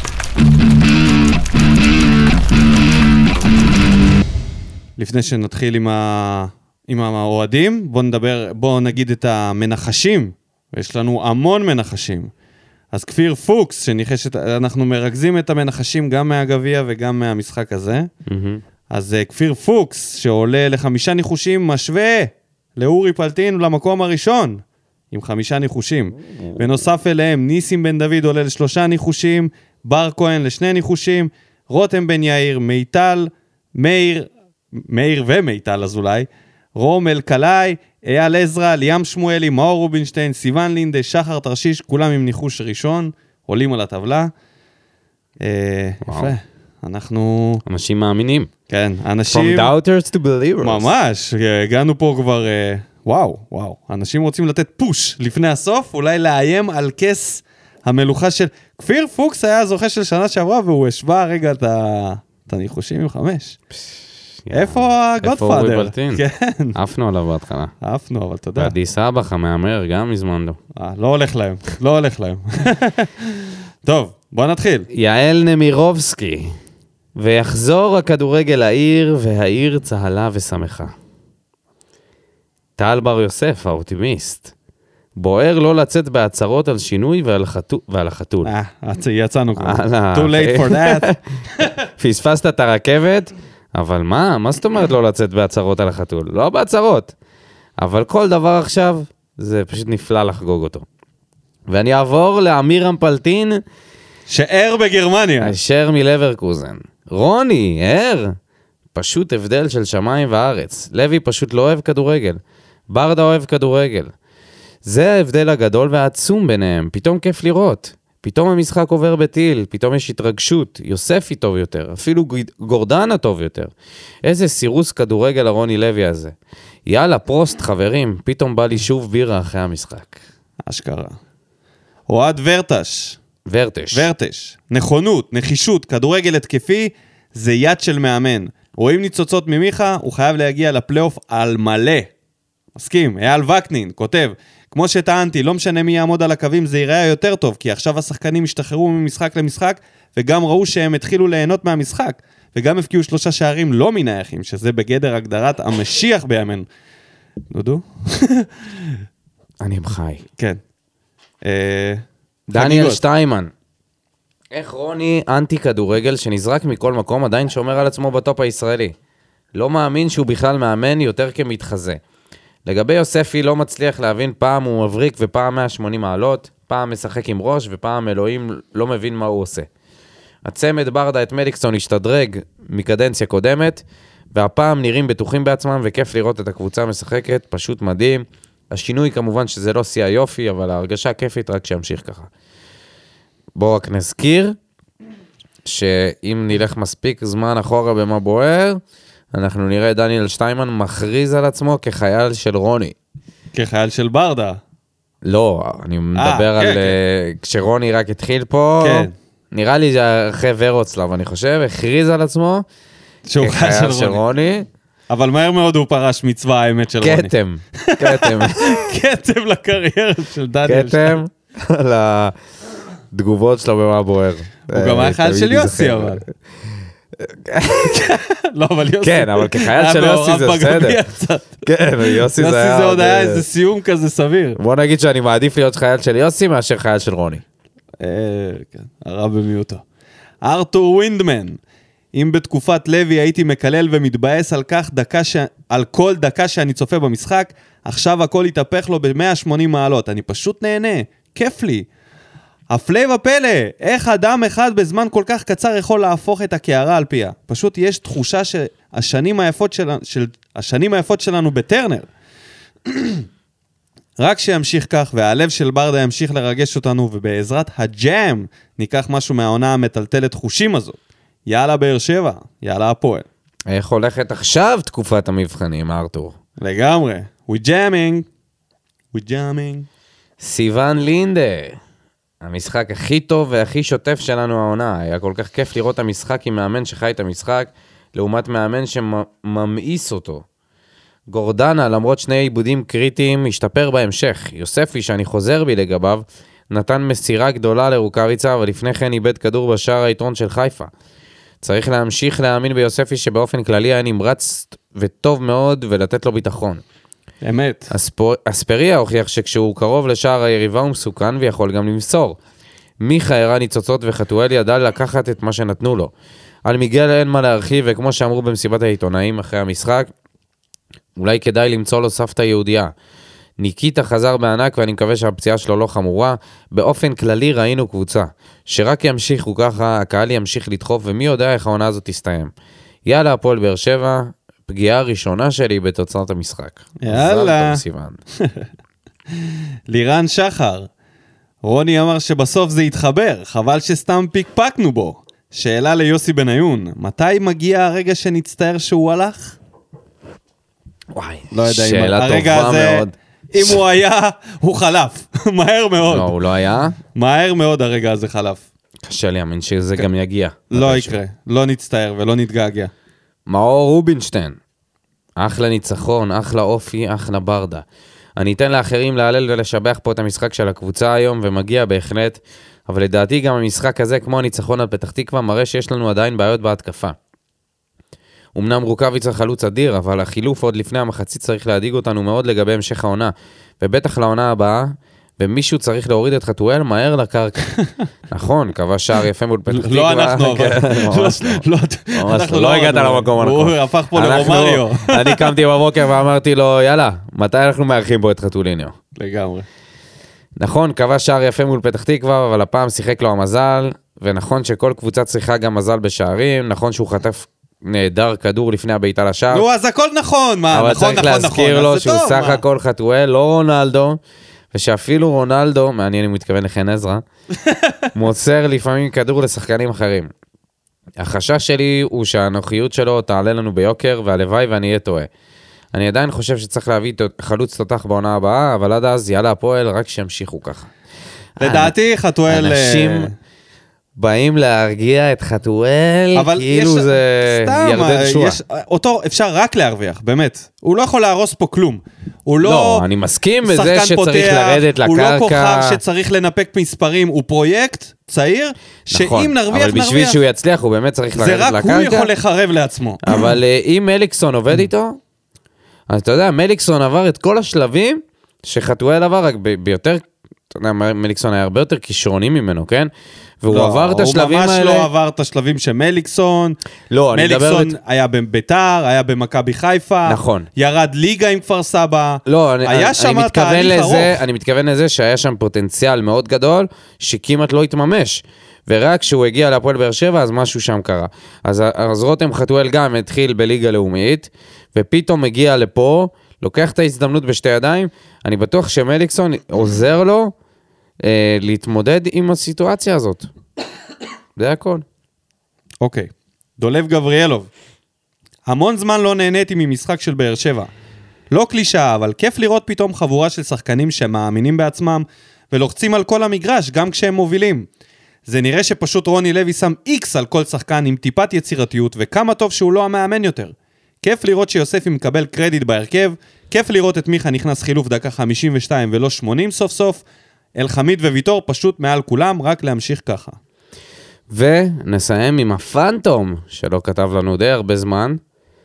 לפני שנתחיל עם, ה... עם האוהדים, בואו נדבר, בואו נגיד את המנחשים. יש לנו המון מנחשים. אז כפיר פוקס, שניחש את... אנחנו מרכזים את המנחשים גם מהגביע וגם מהמשחק הזה. מהמם. אז אה, כפיר פוקס, שעולה לחמישה ניחושים, משווה לאורי פלטין למקום הראשון, עם חמישה ניחושים. בנוסף אליהם, ניסים בן דוד עולה לשלושה ניחושים, בר כהן לשני ניחושים, רותם בן יאיר, מיטל, מאיר, מאיר ומיטל אזולאי, רום אלקלעי, אייל עזרא, ליאם שמואלי, מאור רובינשטיין, סיון לינדה, שחר תרשיש, כולם עם ניחוש ראשון, עולים על הטבלה. אה. יפה. אנחנו, אנשים מאמינים. כן, אנשים... From doubters to believers. ממש, הגענו פה כבר, אה, וואו, וואו. אנשים רוצים לתת פוש לפני הסוף, אולי לאיים על כס המלוכה של... כפיר פוקס היה הזוכה של שנה שעברה, והוא השווה רגע את הניחושים עם חמש. איפה איפה אורי הגודפאדר? בלטין? כן, עפנו עליו בהתחלה. עפנו, אבל אתה יודע. ועדי סבח המהמר גם מזמן לא. אה, לא הולך להם, לא הולך להם. טוב, בוא נתחיל. יעל נמירובסקי, ויחזור הכדורגל לעיר, והעיר צהלה ושמחה. טל בר יוסף, האופטימיסט. בוער לא לצאת בהצהרות על שינוי ועל, חתו... ועל החתול. אה, יצאנו כבר. too late for that. פספסת את הרכבת, אבל מה, מה זאת אומרת לא לצאת בהצהרות על החתול? לא בהצהרות. אבל כל דבר עכשיו, זה פשוט נפלא לחגוג אותו. ואני אעבור לאמירם פלטין, שער בגרמניה. אשר מלברקוזן. רוני, ער. פשוט הבדל של שמיים וארץ. לוי פשוט לא אוהב כדורגל. ברדה אוהב כדורגל. זה ההבדל הגדול והעצום ביניהם, פתאום כיף לראות. פתאום המשחק עובר בטיל, פתאום יש התרגשות, יוספי טוב יותר, אפילו גורדנה טוב יותר. איזה סירוס כדורגל הרוני לוי הזה. יאללה, פרוסט חברים, פתאום בא לי שוב בירה אחרי המשחק. אשכרה. אוהד ורטש, ורטש. ורטש, נכונות, נחישות, כדורגל התקפי, זה יד של מאמן. רואים ניצוצות ממיכה, הוא חייב להגיע לפלייאוף על מלא. מסכים, אייל וקנין כותב, כמו שטענתי, לא משנה מי יעמוד על הקווים, זה ייראה יותר טוב, כי עכשיו השחקנים השתחררו ממשחק למשחק, וגם ראו שהם התחילו ליהנות מהמשחק, וגם הבקיעו שלושה שערים לא מנייחים, שזה בגדר הגדרת המשיח בימינו. דודו? אני עם חי. כן. אה, דניאל. שטיימן. איך רוני אנטי כדורגל שנזרק מכל מקום עדיין שומר על עצמו בטופ הישראלי? לא מאמין שהוא בכלל מאמן יותר כמתחזה. לגבי יוספי לא מצליח להבין פעם הוא מבריק ופעם 180 מעלות, פעם משחק עם ראש ופעם אלוהים לא מבין מה הוא עושה. הצמד ברדה את מליקסון השתדרג מקדנציה קודמת, והפעם נראים בטוחים בעצמם וכיף לראות את הקבוצה משחקת, פשוט מדהים. השינוי כמובן שזה לא שיא היופי, אבל ההרגשה כיפית רק שימשיך ככה. בואו רק נזכיר שאם נלך מספיק זמן אחורה במה בוער, אנחנו נראה דניאל שטיימן מכריז על עצמו כחייל של רוני. כחייל של ברדה. לא, אני מדבר כן, על... כן. אה, כשרוני רק התחיל פה, כן. נראה לי זה אחרי ורוצלב, אני חושב, הכריז על עצמו שהוא חייל כחייל של של רוני. רוני. אבל מהר מאוד הוא פרש מצבא האמת של רוני. כתם, כתם, כתם לקריירה של דניאל. כתם על התגובות שלו במה בוער. הוא גם היה חייל של יוסי. אבל. לא, אבל יוסי... כן, אבל כחייל של יוסי זה בסדר. כן, יוסי יוסי זה היה... זה עוד היה אה, איזה סיום כזה סביר. בוא נגיד שאני מעדיף להיות חייל של יוסי מאשר חייל של רוני. אה, כן, הרע במיעוטו. ארתור ווינדמן, אם בתקופת לוי הייתי מקלל ומתבאס על כך דקה ש... על כל דקה שאני צופה במשחק, עכשיו הכל התהפך לו ב-180 מעלות. אני פשוט נהנה, כיף לי. הפלא ופלא, איך אדם אחד בזמן כל כך קצר יכול להפוך את הקערה על פיה? פשוט יש תחושה שהשנים היפות, של... של... השנים היפות שלנו בטרנר. רק שימשיך כך, והלב של ברדה ימשיך לרגש אותנו, ובעזרת הג'אם ניקח משהו מהעונה המטלטלת חושים הזאת. יאללה באר שבע, יאללה הפועל. איך הולכת עכשיו תקופת המבחנים, ארתור? לגמרי. We jamming. We jamming. סיוון לינדה. המשחק הכי טוב והכי שוטף שלנו העונה. היה כל כך כיף לראות את המשחק עם מאמן שחי את המשחק, לעומת מאמן שממאיס אותו. גורדנה, למרות שני עיבודים קריטיים, השתפר בהמשך. יוספי, שאני חוזר בי לגביו, נתן מסירה גדולה לרוקאביצה, אבל לפני כן איבד כדור בשער היתרון של חיפה. צריך להמשיך להאמין ביוספי שבאופן כללי היה נמרץ וטוב מאוד ולתת לו ביטחון. אמת. אספריה הוכיח שכשהוא קרוב לשער היריבה הוא מסוכן ויכול גם למסור. מיכה הראה ניצוצות וחתואל ידע לקחת את מה שנתנו לו. על מיגל אין מה להרחיב, וכמו שאמרו במסיבת העיתונאים אחרי המשחק, אולי כדאי למצוא לו סבתא יהודייה. ניקיטה חזר בענק ואני מקווה שהפציעה שלו לא חמורה. באופן כללי ראינו קבוצה. שרק ימשיכו ככה, הקהל ימשיך לדחוף ומי יודע איך העונה הזאת תסתיים. יאללה, הפועל באר שבע, פגיעה ראשונה שלי בתוצאות המשחק. יאללה. לירן שחר. רוני אמר שבסוף זה יתחבר, חבל שסתם פיקפקנו בו. שאלה ליוסי בניון, מתי מגיע הרגע שנצטער שהוא הלך? וואי, לא יודע אם שאלה הרגע טובה הזה, מאוד. אם הוא היה, הוא חלף. מהר מאוד. לא, הוא לא היה? מהר מאוד הרגע הזה חלף. קשה לי להאמין שזה גם יגיע. לא. יקרה, לא נצטער ולא נתגעגע. מאור רובינשטיין. אחלה ניצחון, אחלה אופי, אחלה ברדה. אני אתן לאחרים להלל ולשבח פה את המשחק של הקבוצה היום, ומגיע בהחלט, אבל לדעתי גם המשחק הזה, כמו הניצחון על פתח תקווה, מראה שיש לנו עדיין בעיות בהתקפה. אמנם רוקאביצה חלוץ אדיר, אבל החילוף עוד לפני המחצית צריך להדאיג אותנו מאוד לגבי המשך העונה, ובטח לעונה הבאה, ומישהו צריך להוריד את חתואל מהר לקרקע. נכון, קבע שער יפה מול פתח תקווה. לא אנחנו, אבל... כן, לא. לא, ממש אנחנו לא הגעת אנחנו- למקום הנכון. הוא הפך פה אנחנו- לרומריו. אני קמתי בבוקר ואמרתי לו, יאללה, מתי אנחנו מארחים פה את חתוליניו? לגמרי. נכון, קבע שער יפה מול פתח תקווה, אבל הפעם שיחק לו המזל, ונכון שכל קבוצה צריכה גם מזל בשערים, נכון שהוא חטף נהדר כדור לפני הבעיטה לשער, נו, אז הכל נכון, מה, אבל נכון, צריך נכון, נכון. להזכיר אז לו זה שהוא סך? הכל חתואל, לא רונלדו, ושאפילו רונלדו, מעניין אם הוא מתכוון לחן עזרא, מוסר לפעמים כדור לשחקנים אחרים. החשש שלי הוא שהנוחיות שלו תעלה לנו ביוקר, והלוואי ואני אהיה טועה. אני עדיין חושב שצריך להביא חלוץ תותח בעונה הבאה, אבל עד אז יאללה הפועל, רק שימשיכו ככה. לדעתי חתואל... אנשים אה, באים להרגיע את חתואל, כאילו יש- זה סתם, ירדן אה, שועה. יש- אותו אפשר רק להרוויח, באמת. הוא לא יכול להרוס פה כלום. הוא לא... לא, אני מסכים בזה שצריך פותח, לרדת הוא לא כוכב לקרקע. שצריך לנפק מספרים, הוא פרויקט צעיר, נכון, שאם נרוויח, אבל בשביל נרוויח. שהוא יצליח, הוא באמת צריך זה לרדת רק הוא לקרקע. יכול לחרב לעצמו. אבל אה, אם מליקסון עובד איתו, אז אתה יודע, מליקסון עבר את כל השלבים שחתואל עבר, רק ביותר, אתה יודע, מליקסון היה הרבה יותר כישרוני ממנו, כן? והוא לא, עבר את השלבים הוא ממש האלה. לא עבר את השלבים של מליקסון. לא, אני מדבר... מליקסון בת- היה בביתר, היה במכבי חיפה. נכון. ירד ליגה עם כפר סבא. לא, אני, היה אני, שם אני מתכוון לזה, ארוך. אני מתכוון לזה שהיה שם פוטנציאל מאוד גדול, שכמעט לא התממש. ורק כשהוא הגיע להפועל באר שבע, אז משהו שם קרה. אז, אז רותם חתואל גם התחיל בליגה לאומית, ופתאום מגיע לפה, לוקח את ההזדמנות בשתי ידיים, אני בטוח שמליקסון עוזר לו אה, להתמודד עם הסיטואציה הזאת. זה הכל. אוקיי. דולב גבריאלוב. המון זמן לא נהניתי ממשחק של באר שבע. לא קלישאה, אבל כיף לראות פתאום חבורה של שחקנים שמאמינים בעצמם ולוחצים על כל המגרש, גם כשהם מובילים. זה נראה שפשוט רוני לוי שם איקס על כל שחקן עם טיפת יצירתיות, וכמה טוב שהוא לא המאמן יותר. כיף לראות שיוספי מקבל קרדיט בהרכב, כיף לראות את מיכה נכנס חילוף דקה 52 ולא 80 סוף סוף. אלחמיד וויטור פשוט מעל כולם, רק להמשיך ככה. ונסיים עם הפנטום, שלא כתב לנו די הרבה זמן.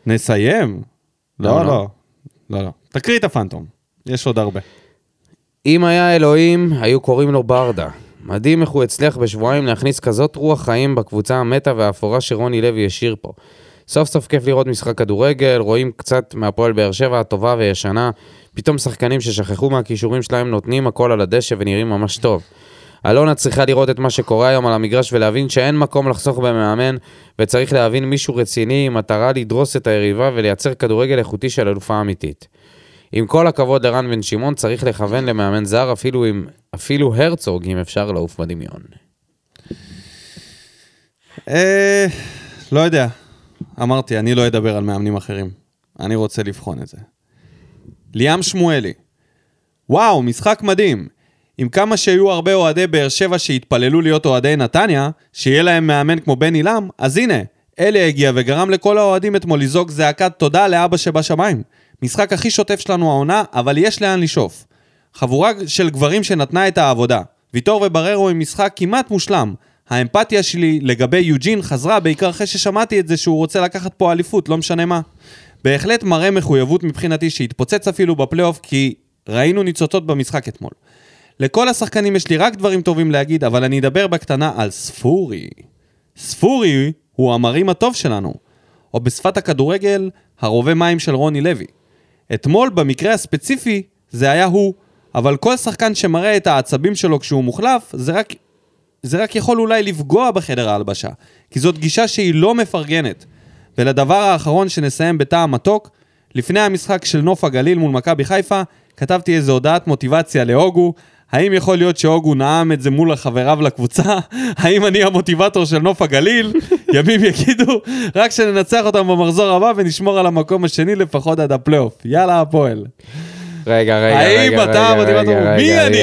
נסיים? לא, לא, לא. לא. לא, לא. תקריא את הפנטום. יש עוד הרבה. אם היה אלוהים, היו קוראים לו ברדה. מדהים איך הוא הצליח בשבועיים להכניס כזאת רוח חיים בקבוצה המתה והאפורה שרוני לוי השאיר פה. סוף סוף כיף לראות משחק כדורגל, רואים קצת מהפועל באר שבע הטובה וישנה, פתאום שחקנים ששכחו מהכישורים שלהם נותנים הכל על הדשא ונראים ממש טוב. אלונה צריכה לראות את מה שקורה היום על המגרש ולהבין שאין מקום לחסוך במאמן, וצריך להבין מישהו רציני עם מטרה לדרוס את היריבה ולייצר כדורגל איכותי של אלופה אמיתית. עם כל הכבוד לרן בן שמעון, צריך לכוון למאמן זר, אפילו, עם, אפילו הרצוג, אם אפשר לעוף בדמיון. אה, לא יודע. אמרתי, אני לא אדבר על מאמנים אחרים. אני רוצה לבחון את זה. ליאם שמואלי. וואו, משחק מדהים. עם כמה שהיו הרבה אוהדי באר שבע שהתפללו להיות אוהדי נתניה, שיהיה להם מאמן כמו בן עילם, אז הנה, אלי הגיע וגרם לכל האוהדים אתמול לזעוק זעקת תודה לאבא שבשמיים. משחק הכי שוטף שלנו העונה, אבל יש לאן לשאוף. חבורה של גברים שנתנה את העבודה. ויטור ובררו עם משחק כמעט מושלם. האמפתיה שלי לגבי יוג'ין חזרה בעיקר אחרי ששמעתי את זה שהוא רוצה לקחת פה אליפות, לא משנה מה. בהחלט מראה מחויבות מבחינתי שהתפוצץ אפילו בפלייאוף, כי ראינו ניצוצות במשחק אתמול. לכל השחקנים יש לי רק דברים טובים להגיד, אבל אני אדבר בקטנה על ספורי. ספורי הוא המרים הטוב שלנו, או בשפת הכדורגל, הרובה מים של רוני לוי. אתמול, במקרה הספציפי, זה היה הוא, אבל כל שחקן שמראה את העצבים שלו כשהוא מוחלף, זה רק, זה רק יכול אולי לפגוע בחדר ההלבשה, כי זאת גישה שהיא לא מפרגנת. ולדבר האחרון שנסיים בטעם מתוק, לפני המשחק של נוף הגליל מול מכבי חיפה, כתבתי איזו הודעת מוטיבציה להוגו, האם יכול להיות שהוגו נאם את זה מול החבריו לקבוצה? האם אני המוטיבטור של נוף הגליל? ימים יגידו, רק שננצח אותם במחזור הבא ונשמור על המקום השני לפחות עד הפלייאוף. יאללה הפועל. רגע, רגע, האם רגע, אתה רגע, המוטיבטור? רגע, מי רגע, אני?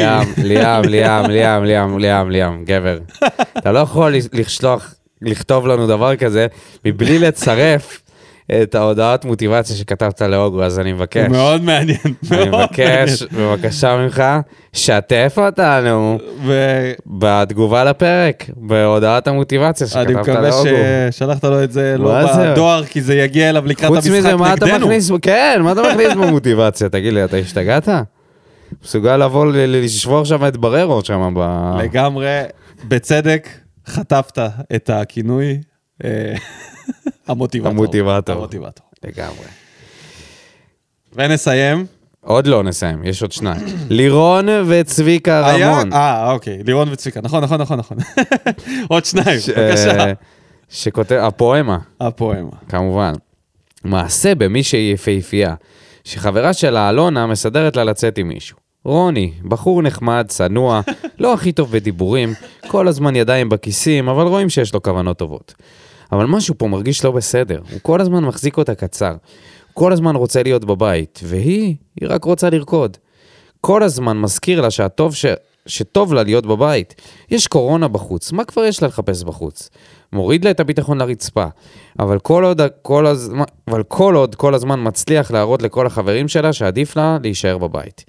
ליאם, ליאם, ליאם, ליאם, ליאם, ליאם, ליאם, גבר. אתה לא יכול לשלוח, לכתוב לנו דבר כזה מבלי לצרף את ההודעת מוטיבציה שכתבת להוגו, אז אני מבקש. מאוד מעניין, אני מאוד מעניין. מבקש, בבקשה ממך, שתף אותנו ואני בתגובה לפרק, בהודעת המוטיבציה שכתבת מקווה להוגו. ששלחת לו את זה לא? בדואר, כי זה יגיע אליו לקראת חוץ המשחק מזה, מה אתה נגדנו. מכניס, כן, מה אתה מכניס במוטיבציה? תגיד לי, אתה השתגעת? מסוגל לבוא לשבור שם את בררו שם ב... לגמרי, בצדק, חטפת את הכינוי המוטיבטור. המוטיבטור. המוטיבטור. לגמרי. ונסיים. עוד לא נסיים, יש עוד שניים. לירון וצביקה רמון. אה, אוקיי, לירון וצביקה, נכון, נכון, נכון, נכון. עוד שניים, בבקשה. אה, שכותב, הפואמה, הפואמה. כמובן. מעשה במישהי יפהפייה, שחברה שלה, אלונה, מסדרת לה לצאת עם מישהו. רוני, בחור נחמד, צנוע, לא הכי טוב בדיבורים, כל הזמן ידיים בכיסים, אבל רואים שיש לו כוונות טובות. אבל משהו פה מרגיש לא בסדר, הוא כל הזמן מחזיק אותה קצר. כל הזמן רוצה להיות בבית, והיא, היא רק רוצה לרקוד. כל הזמן מזכיר לה שהטוב ש... שטוב לה להיות בבית. יש קורונה בחוץ, מה כבר יש לה לחפש בחוץ? מוריד לה את הביטחון לרצפה. אבל כל עוד, כל הזמן, אבל כל עוד כל הזמן מצליח להראות לכל החברים שלה שעדיף לה להישאר בבית.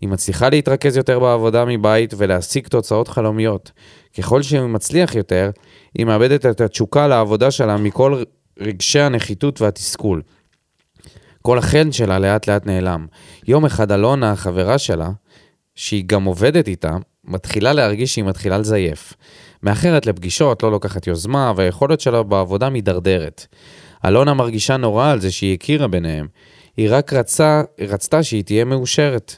היא מצליחה להתרכז יותר בעבודה מבית ולהשיג תוצאות חלומיות. ככל שהוא מצליח יותר, היא מאבדת את התשוקה לעבודה שלה מכל רגשי הנחיתות והתסכול. כל החן שלה לאט לאט נעלם. יום אחד אלונה, החברה שלה, שהיא גם עובדת איתה, מתחילה להרגיש שהיא מתחילה לזייף. מאחרת לפגישות, לא לוקחת יוזמה, והיכולת שלה בעבודה מידרדרת. אלונה מרגישה נורא על זה שהיא הכירה ביניהם. היא רק רצה, רצתה שהיא תהיה מאושרת.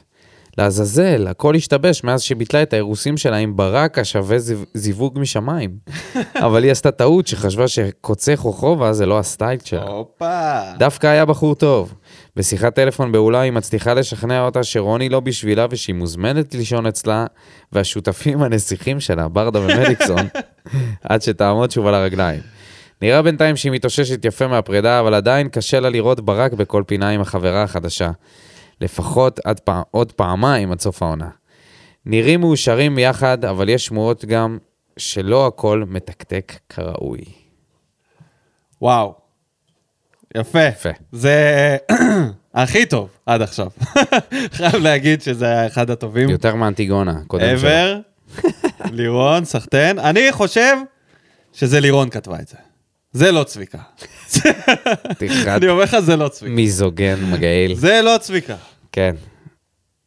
לעזאזל, הכל השתבש מאז שביטלה את האירוסים שלה עם ברק השווה זיו- זיווג משמיים. אבל היא עשתה טעות שחשבה שקוצה חוכרובה זה לא הסטייל שלה. הופה. דווקא היה בחור טוב. בשיחת טלפון באולה היא מצליחה לשכנע אותה שרוני לא בשבילה ושהיא מוזמנת לישון אצלה, והשותפים הנסיכים שלה, ברדה ומליקסון, עד שתעמוד שוב על הרגליים. נראה בינתיים שהיא מתאוששת יפה מהפרידה, אבל עדיין קשה לה לראות ברק בכל פינה עם החברה החדשה. לפחות עד פע... עוד פעמיים עד סוף העונה. נראים מאושרים יחד, אבל יש שמועות גם שלא הכל מתקתק כראוי. וואו. יפה. יפה. זה הכי טוב עד עכשיו. חייב להגיד שזה היה אחד הטובים. יותר מאנטיגונה, קודם שלו. ever. לירון, סחטיין. אני חושב שזה לירון כתבה את זה. זה לא צביקה. אני אומר לך, זה לא צביקה. מיזוגן מגעיל. זה לא צביקה. כן.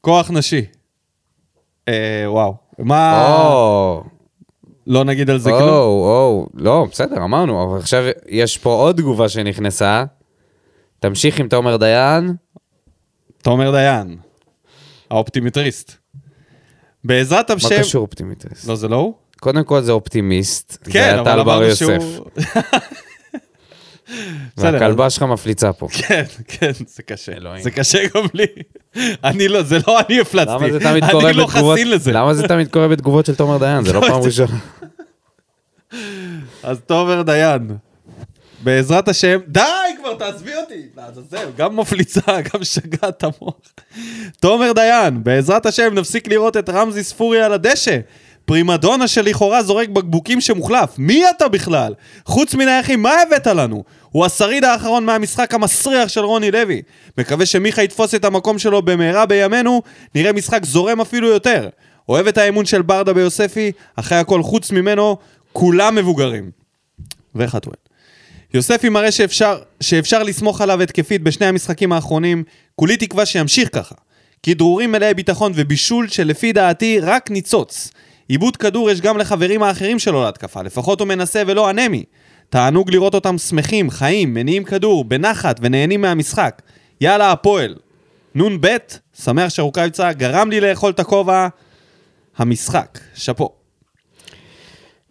כוח נשי. אה, וואו. מה... או, לא נגיד על זה כלום? או, לא, בסדר, אמרנו, אבל עכשיו יש פה עוד תגובה שנכנסה. תמשיך עם תומר דיין. תומר דיין. האופטימטריסט. בעזרת מה השם... קשור אופטימיסט? לא, זה לא הוא? קודם כל זה אופטימיסט. זה כן, היה אבל טל בר אמרנו יוסף. שהוא... והכלבה שלך מפליצה פה. כן, כן, זה קשה. אלוהים. זה קשה גם לי. אני לא, זה לא אני הפלצתי. למה זה תמיד קורה אני לא בתגובות... חסין לזה. למה זה תמיד קורה בתגובות של תומר דיין? זה לא פעם ראשונה. אז תומר דיין. בעזרת השם, די כבר, תעזבי אותי. לעזאזל, גם מפליצה, גם שגעת המוח. תומר דיין, בעזרת השם נפסיק לראות את רמזי ספורי על הדשא. פרימדונה שלכאורה זורק בקבוקים שמוחלף. מי אתה בכלל? חוץ מנייחים, מה הבאת לנו? הוא השריד האחרון מהמשחק המסריח של רוני לוי. מקווה שמיכה יתפוס את המקום שלו במהרה בימינו, נראה משחק זורם אפילו יותר. אוהב את האמון של ברדה ביוספי, אחרי הכל חוץ ממנו, כולם מבוגרים. וחתואל. יוספי מראה שאפשר, שאפשר לסמוך עליו התקפית בשני המשחקים האחרונים, כולי תקווה שימשיך ככה. כדרורים מלאי ביטחון ובישול שלפי דעתי רק ניצוץ. עיבוד כדור יש גם לחברים האחרים שלו להתקפה, לפחות הוא מנסה ולא אנמי. תענוג לראות אותם שמחים, חיים, מניעים כדור, בנחת ונהנים מהמשחק. יאללה הפועל. נ"ב, שמח שרוקאביצה גרם לי לאכול את הכובע. המשחק, שאפו.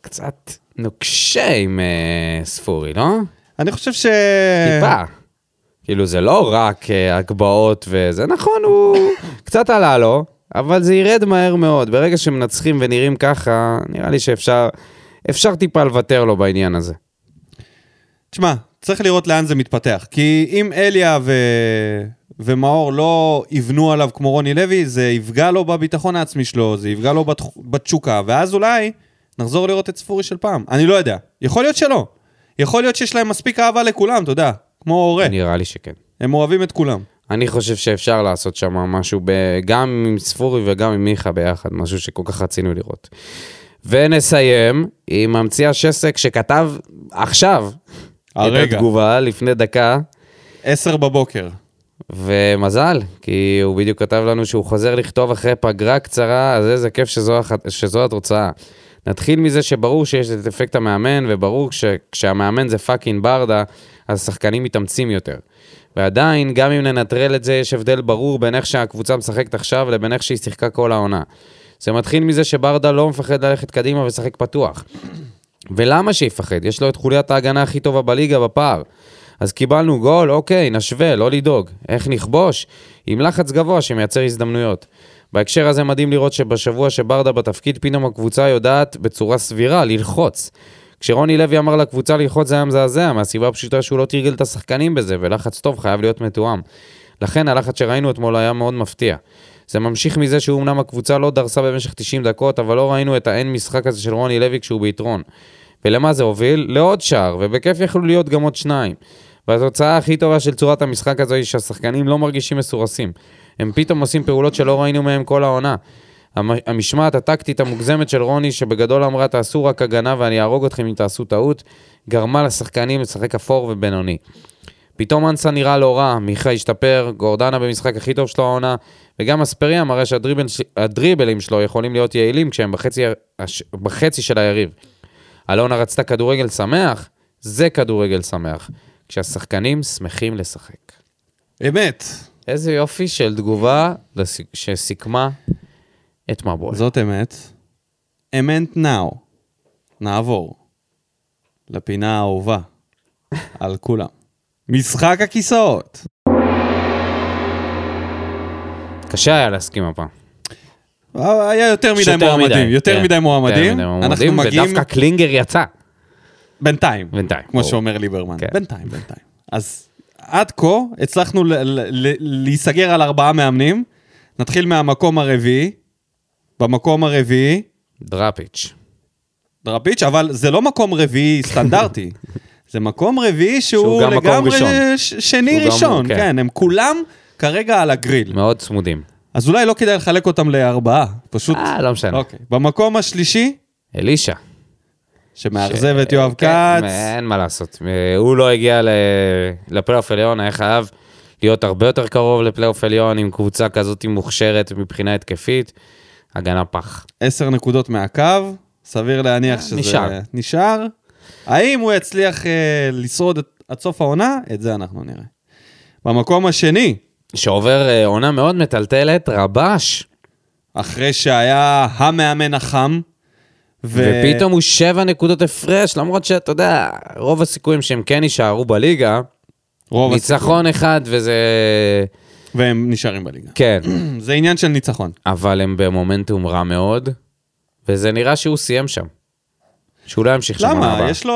קצת נוקשה עם אה, ספורי, לא? אני חושב ש... טיפה. כאילו, זה לא רק אה, הגבהות וזה, נכון, הוא קצת עלה לו, אבל זה ירד מהר מאוד. ברגע שמנצחים ונראים ככה, נראה לי שאפשר אפשר טיפה לוותר לו בעניין הזה. תשמע, צריך לראות לאן זה מתפתח. כי אם אליה ו... ומאור לא יבנו עליו כמו רוני לוי, זה יפגע לו בביטחון העצמי שלו, זה יפגע לו בת... בתשוקה, ואז אולי נחזור לראות את ספורי של פעם. אני לא יודע. יכול להיות שלא. יכול להיות שיש להם מספיק אהבה לכולם, אתה יודע, כמו הורה. נראה לי שכן. הם אוהבים את כולם. אני חושב שאפשר לעשות שם משהו, ב... גם עם ספורי וגם עם מיכה ביחד, משהו שכל כך רצינו לראות. ונסיים עם ממציא השסק שכתב עכשיו את הרגע, התגובה לפני דקה, עשר בבוקר. ומזל, כי הוא בדיוק כתב לנו שהוא חוזר לכתוב אחרי פגרה קצרה, אז איזה כיף שזו, הח... שזו התוצאה. נתחיל מזה שברור שיש את אפקט המאמן, וברור שכשהמאמן זה fucking ברדה, אז השחקנים מתאמצים יותר. ועדיין, גם אם ננטרל את זה, יש הבדל ברור בין איך שהקבוצה משחקת עכשיו לבין איך שהיא שיחקה כל העונה. זה מתחיל מזה שברדה לא מפחד ללכת קדימה ולשחק פתוח. ולמה שיפחד? יש לו את חוליית ההגנה הכי טובה בליגה בפער. אז קיבלנו גול, אוקיי, נשווה, לא לדאוג. איך נכבוש? עם לחץ גבוה שמייצר הזדמנויות. בהקשר הזה מדהים לראות שבשבוע שברדה בתפקיד, פתאום הקבוצה יודעת בצורה סבירה ללחוץ. כשרוני לוי אמר לקבוצה ללחוץ זה היה מזעזע, מהסיבה הפשוטה שהוא לא תרגל את השחקנים בזה, ולחץ טוב חייב להיות מתואם. לכן הלחץ שראינו אתמול היה מאוד מפתיע. זה ממשיך מזה שהוא אמנם הקבוצה לא דרסה במשך 90 דקות, אבל לא ראינו את האין משחק הזה של רוני לוי כשהוא ביתרון. ולמה זה הוביל? לעוד שער, ובכיף יכלו להיות גם עוד שניים. והתוצאה הכי טובה של צורת המשחק הזו היא שהשחקנים לא מרגישים מסורסים. הם פתאום עושים פעולות שלא ראינו מהם כל העונה. המ- המשמעת הטקטית המוגזמת של רוני, שבגדול אמרה תעשו רק הגנה ואני אהרוג אתכם אם תעשו טעות, גרמה לשחקנים לשחק אפור ובינוני. פתאום אנסה נראה לא רע, מיכה השתפר, גורדנה במשחק הכי טוב שלו העונה, וגם אספריה מראה שהדריבלים שלו יכולים להיות יעילים כשהם בחצי, בחצי של היריב. אלונה רצתה כדורגל שמח, זה כדורגל שמח, כשהשחקנים שמחים לשחק. אמת. איזה יופי של תגובה שסיכמה את מבוי. זאת אמת. אמת נאו. נעבור לפינה האהובה על כולם. משחק הכיסאות. קשה היה להסכים הפעם. היה יותר מדי מועמדים, יותר כן. מדי מועמדים. אנחנו מגיעים ודווקא קלינגר יצא. בינתיים, בינתיים. כמו. שאומר ליברמן. כן. בינתיים, בינתיים. אז עד כה הצלחנו להיסגר על ארבעה מאמנים. נתחיל מהמקום הרביעי. במקום הרביעי, דראפיץ'. דראפיץ', אבל זה לא מקום רביעי סטנדרטי. זה מקום רביעי שהוא, שהוא גם לגמרי ראשון. ש- שני שהוא גם- ראשון, כן. כן, הם כולם כרגע על הגריל. מאוד צמודים. אז אולי לא כדאי לחלק אותם לארבעה, פשוט... אה, לא משנה. אוקיי. במקום השלישי, אלישע. שמאכזב את יואב כן, כץ. אין מה לעשות. הוא לא הגיע ל- לפלייאוף עליון, היה חייב להיות הרבה יותר קרוב לפלייאוף עליון עם קבוצה כזאת מוכשרת מבחינה התקפית. הגנה פח. עשר נקודות מהקו, סביר להניח שזה נשאר. נשאר. האם הוא יצליח אה, לשרוד את, עד סוף העונה? את זה אנחנו נראה. במקום השני, שעובר אה, עונה מאוד מטלטלת, רבש. אחרי שהיה המאמן החם, ו... ופתאום הוא שבע נקודות הפרש, למרות שאתה יודע, רוב הסיכויים שהם כן יישארו בליגה. רוב ניצחון אחד וזה... והם נשארים בליגה. כן, זה עניין של ניצחון. אבל הם במומנטום רע מאוד, וזה נראה שהוא סיים שם. שהוא לא ימשיך שם. למה? יש לו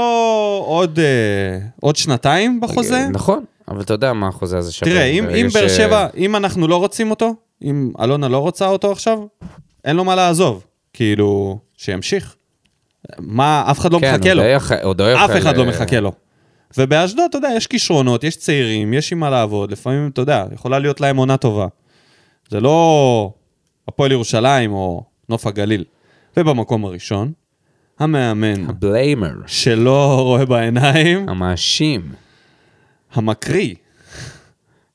עוד, אה, עוד שנתיים בחוזה? נכון, אבל אתה יודע מה החוזה הזה שווה. תראה, אם, אם באר ש- שבע, אם אנחנו לא רוצים אותו, אם אלונה לא רוצה אותו עכשיו, אין לו מה לעזוב. כאילו, שימשיך. מה, אף אחד לא כן, מחכה עוד לו. יח- עוד אף אחד לא אה, מחכה לו. ובאשדוד, אתה יודע, יש כישרונות, יש צעירים, יש עם מה לעבוד, לפעמים, אתה יודע, יכולה להיות להם עונה טובה. זה לא הפועל ירושלים או נוף הגליל. ובמקום הראשון, המאמן, הבליימר, שלא רואה בעיניים, המאשים. המקריא.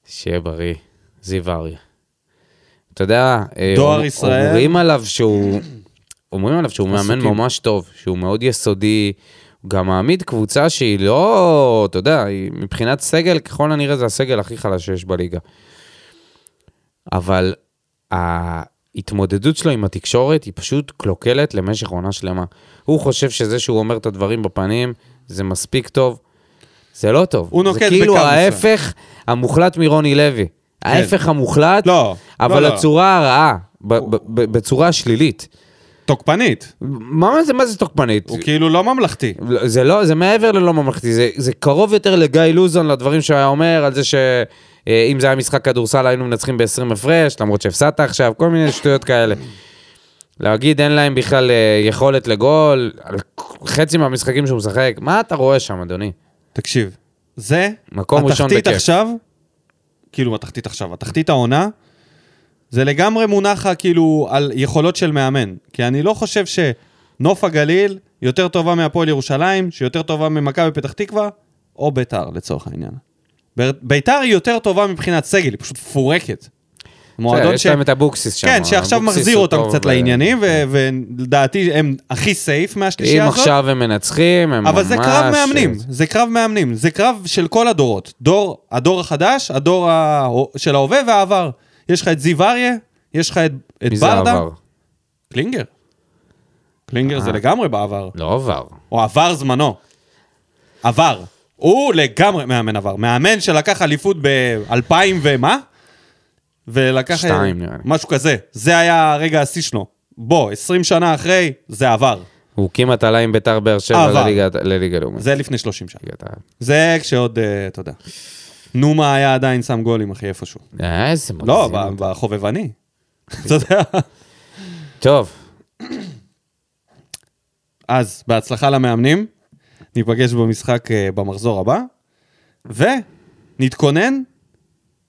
שיהיה בריא, זיו אריה. אתה יודע, אה, דואר אומר- ישראל. אומרים עליו שהוא, אומרים עליו שהוא מאמן. ממש טוב, שהוא מאוד יסודי, גם מעמיד קבוצה שהיא לא, אתה יודע, היא, מבחינת סגל, ככל הנראה זה הסגל הכי חלש שיש בליגה. אבל ההתמודדות שלו עם התקשורת היא פשוט קלוקלת למשך עונה שלמה. הוא חושב שזה שהוא אומר את הדברים בפנים, זה מספיק טוב. זה לא טוב. הוא נוקט זה כאילו בקו מסוים. ההפך המוחלט מרוני לוי. ההפך המוחלט, לא, אבל לא, לא. הצורה הרעה, ב- ב- ב- בצורה שלילית. תוקפנית. מה זה, מה זה תוקפנית? הוא כאילו לא ממלכתי. לא, זה לא, זה מעבר ללא ממלכתי, זה, זה קרוב יותר לגיא לוזון, לדברים שהוא היה אומר, על זה שאם זה היה משחק כדורסל היינו מנצחים ב-20 הפרש, למרות שהפסדת עכשיו, כל מיני שטויות כאלה. להגיד אין להם בכלל אה, יכולת לגול, על חצי מהמשחקים שהוא משחק, מה אתה רואה שם, אדוני? תקשיב, זה מקום ראשון התחתית בכיף. עכשיו, כאילו התחתית עכשיו, התחתית העונה, זה לגמרי מונח כאילו על יכולות של מאמן. כי אני לא חושב שנוף הגליל יותר טובה מהפועל ירושלים, שיותר טובה ממכבי פתח תקווה, או ביתר לצורך העניין. ביתר היא יותר טובה מבחינת סגל, היא פשוט מפורקת. מועדון יש להם את אבוקסיס שם. כן, שעכשיו מחזיר אותם קצת ו- לעניינים, ו- ולדעתי הם הכי סייף אם מהשלישייה הזאת. עכשיו הם מנצחים, הם ממש... אבל זה קרב מאמנים, אה, זה קרב מאמנים, זה קרב של כל הדורות. דור, הדור החדש, הדור ה... של ההווה והעבר. יש לך את זיו אריה, יש לך את, את מי זה ברדה. עבר? קלינגר. קלינגר זה אה. לגמרי בעבר. לא עבר. או עבר זמנו. עבר. הוא לגמרי מאמן עבר. מאמן שלקח אליפות ב-2000 ומה? ולקח... שתיים, נראה לי. משהו כזה. זה היה הרגע השיא שלו. בוא, 20 שנה אחרי, זה עבר. הוא כמעט עלה עם ביתר באר שבע. לליגה- לאומית. זה לפני 30 שנה. זה כשעוד, אה, אתה יודע. נומה היה עדיין שם גולים, אחי, איפשהו. אה, איזה לא, מגזים. ב- בחובבני. אתה יודע. טוב, אז, בהצלחה למאמנים. ניפגש במשחק אה, במחזור הבא, ונתכונן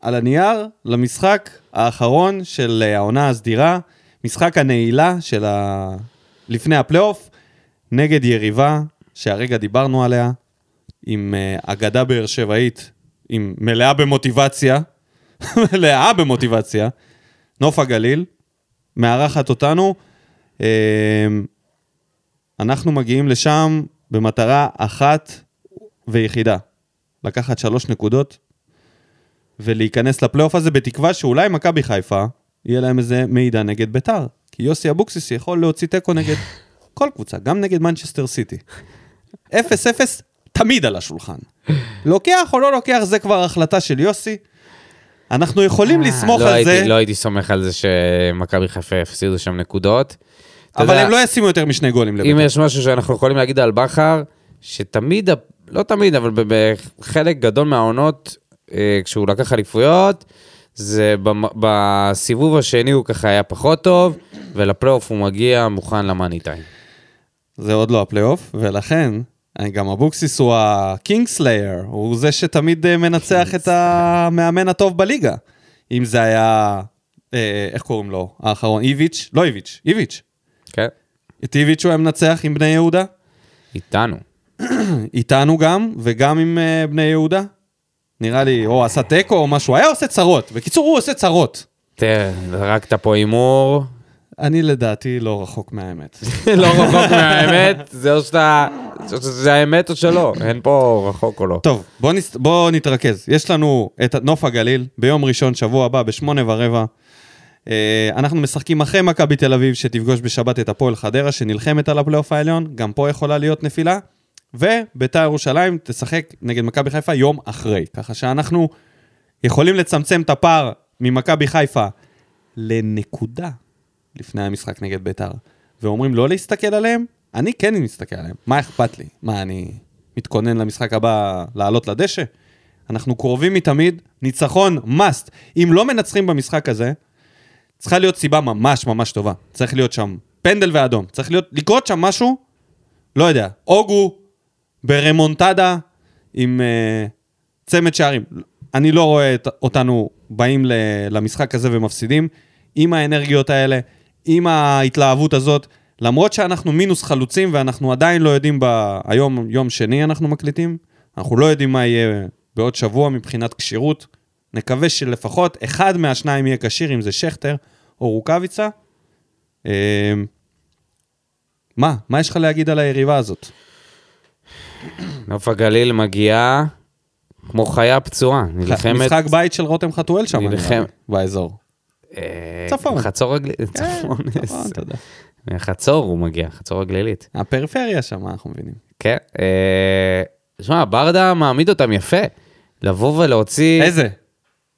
על הנייר למשחק האחרון של אה, העונה הסדירה, משחק הנעילה של ה... לפני הפלייאוף, נגד יריבה שהרגע דיברנו עליה, עם אגדה באר שבעית, עם מלאה במוטיבציה, מלאה במוטיבציה, נוף הגליל, מארחת אותנו. אה, אנחנו מגיעים לשם במטרה אחת ויחידה, לקחת שלוש נקודות ולהיכנס לפלייאוף הזה בתקווה שאולי מכבי חיפה יהיה להם איזה מידע נגד ביתר. כי יוסי אבוקסיס יכול להוציא תיקו נגד כל קבוצה, גם נגד מנצ'סטר סיטי. 0-0 תמיד על השולחן. לוקח או לא לוקח זה כבר החלטה של יוסי. אנחנו יכולים לסמוך לא על הייתי- זה, לא הייתי סומך על זה שמכבי חיפה יפסידו שם נקודות. אבל יודע, הם לא ישימו יותר משני גולים אם לביתר. יש משהו שאנחנו יכולים להגיד על בכר, שתמיד, לא תמיד, אבל בחלק גדול מהעונות, אה, כשהוא לקח אליפויות, זה בסיבוב השני הוא ככה היה פחות טוב, ולפלייאוף הוא מגיע מוכן ל money time. זה עוד לא הפלייאוף, ולכן, גם אבוקסיס הוא ה king slayer, הוא זה שתמיד אה, מנצח את המאמן הטוב בליגה. אם זה היה, אה, איך קוראים לו, האחרון, איביץ', לא איביץ', איביץ'. כן? את איביץ' הוא היה מנצח עם בני יהודה, איתנו. איתנו גם, וגם עם אה, בני יהודה. נראה לי, או עשה תיקו או משהו, היה עושה צרות. בקיצור, הוא עושה צרות. תראה, זרקת פה הימור, אני לדעתי לא רחוק מהאמת. לא רחוק מהאמת, זה או שאתה, זה האמת או שלא, אין פה רחוק או לא. טוב, בוא, נס... בוא נתרכז. יש לנו את נוף הגליל ביום ראשון, שבוע הבא, בשמונה ורבע. אה, אנחנו משחקים אחרי מכבי תל אביב, שתפגוש בשבת את הפועל חדרה, שנלחמת על הפלייאוף העליון, גם פה יכולה להיות נפילה. וביתר ירושלים תשחק נגד מכבי חיפה יום אחרי. ככה שאנחנו יכולים לצמצם את הפער ממכבי חיפה לנקודה לפני המשחק נגד ביתר. ואומרים לא להסתכל עליהם, אני כן מסתכל עליהם. מה אכפת לי? מה, אני מתכונן למשחק הבא לעלות לדשא? אנחנו קרובים מתמיד, ניצחון must. אם לא מנצחים במשחק הזה, צריכה להיות סיבה ממש ממש טובה. צריך להיות שם פנדל ואדום. צריך להיות, לקרות שם משהו, לא יודע, אוגו ברמונטדה עם uh, צמד שערים. אני לא רואה אותנו באים למשחק הזה ומפסידים עם האנרגיות האלה, עם ההתלהבות הזאת, למרות שאנחנו מינוס חלוצים ואנחנו עדיין לא יודעים, ב... היום יום שני אנחנו מקליטים, אנחנו לא יודעים מה יהיה בעוד שבוע מבחינת כשירות. נקווה שלפחות אחד מהשניים יהיה כשיר, אם זה שכטר או רוקאביצה. אה, מה? מה יש לך להגיד על היריבה הזאת? נוף הגליל מגיעה כמו חיה פצועה, נלחמת... משחק בית של רותם חתואל שם, נלחם- באזור. אה, צפון. חצור הגלילית. כן, צפון. חצור הוא מגיע, חצור הגלילית. הפריפריה שם, אנחנו מבינים. כן. אה, שמע, ברדה מעמיד אותם יפה. לבוא ולהוציא... איזה?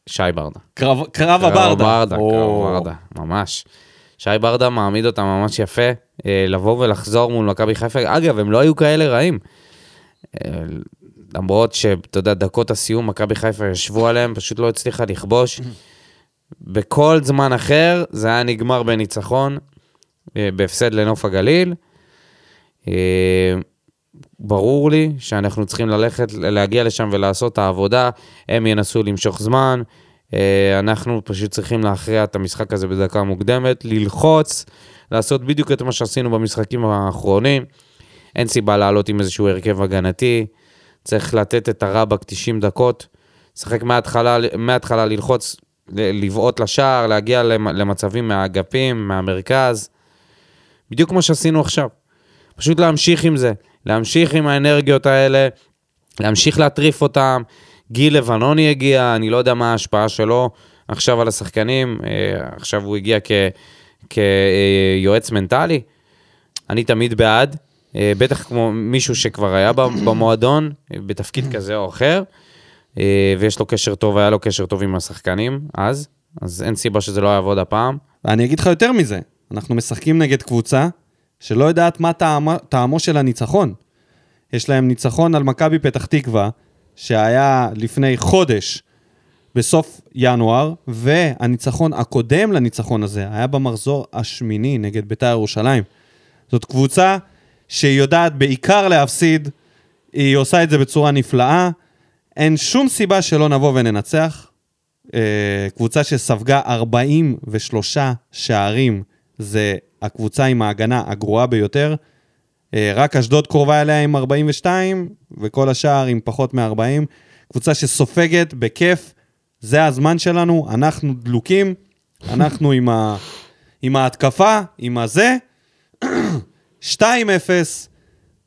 שי ברדה. קרב קרב קרב הברדה. ברדה, או. קרב ברדה, ממש. שי ברדה מעמיד אותם ממש יפה, אה, לבוא ולחזור מול מכבי חיפה. אגב, הם לא היו כאלה רעים. אה, למרות שאתה יודע, דקות הסיום, מכבי חיפה ישבו עליהם, פשוט לא הצליחה לכבוש. בכל זמן אחר, זה היה נגמר בניצחון, אה, בהפסד לנוף הגליל. אה, ברור לי שאנחנו צריכים ללכת, להגיע לשם ולעשות את העבודה, הם ינסו למשוך זמן, אה, אנחנו פשוט צריכים להכריע את המשחק הזה בדקה מוקדמת, ללחוץ, לעשות בדיוק את מה שעשינו במשחקים האחרונים. אין סיבה לעלות עם איזשהו הרכב הגנתי, צריך לתת את הרבק 90 דקות, לשחק מההתחלה, מההתחלה ללחוץ, לבעוט לשער, להגיע למ- למצבים מהאגפים, מהמרכז, בדיוק כמו שעשינו עכשיו. פשוט להמשיך עם זה, להמשיך עם האנרגיות האלה, להמשיך להטריף אותם. גיל לבנוני הגיע, אני לא יודע מה ההשפעה שלו עכשיו על השחקנים, אה, עכשיו הוא הגיע כיועץ מנטלי. אני תמיד בעד, אה, בטח כמו מישהו שכבר היה במועדון, אה, בתפקיד כזה או אחר, ויש לו קשר טוב, היה לו קשר טוב עם השחקנים אז, אז אין סיבה שזה לא יעבוד הפעם. ואני אגיד לך יותר מזה, אנחנו משחקים נגד קבוצה שלא יודעת מה טעמו, טעמו של הניצחון. יש להם ניצחון על מכבי פתח תקווה, שהיה לפני חודש, בסוף ינואר, והניצחון הקודם לניצחון הזה היה במחזור השמיני נגד בית"ר ירושלים. זאת קבוצה שהיא יודעת בעיקר להפסיד, היא עושה את זה בצורה נפלאה, אין שום סיבה שלא נבוא וננצח. אה, קבוצה שספגה 43 שערים, זה הקבוצה עם ההגנה הגרועה ביותר. אה, רק אשדוד קרובה אליה עם 42, וכל השאר עם פחות מ-40. קבוצה שסופגת בכיף, זה הזמן שלנו, אנחנו דלוקים, אנחנו עם, ה... עם ההתקפה, עם הזה. 2-0,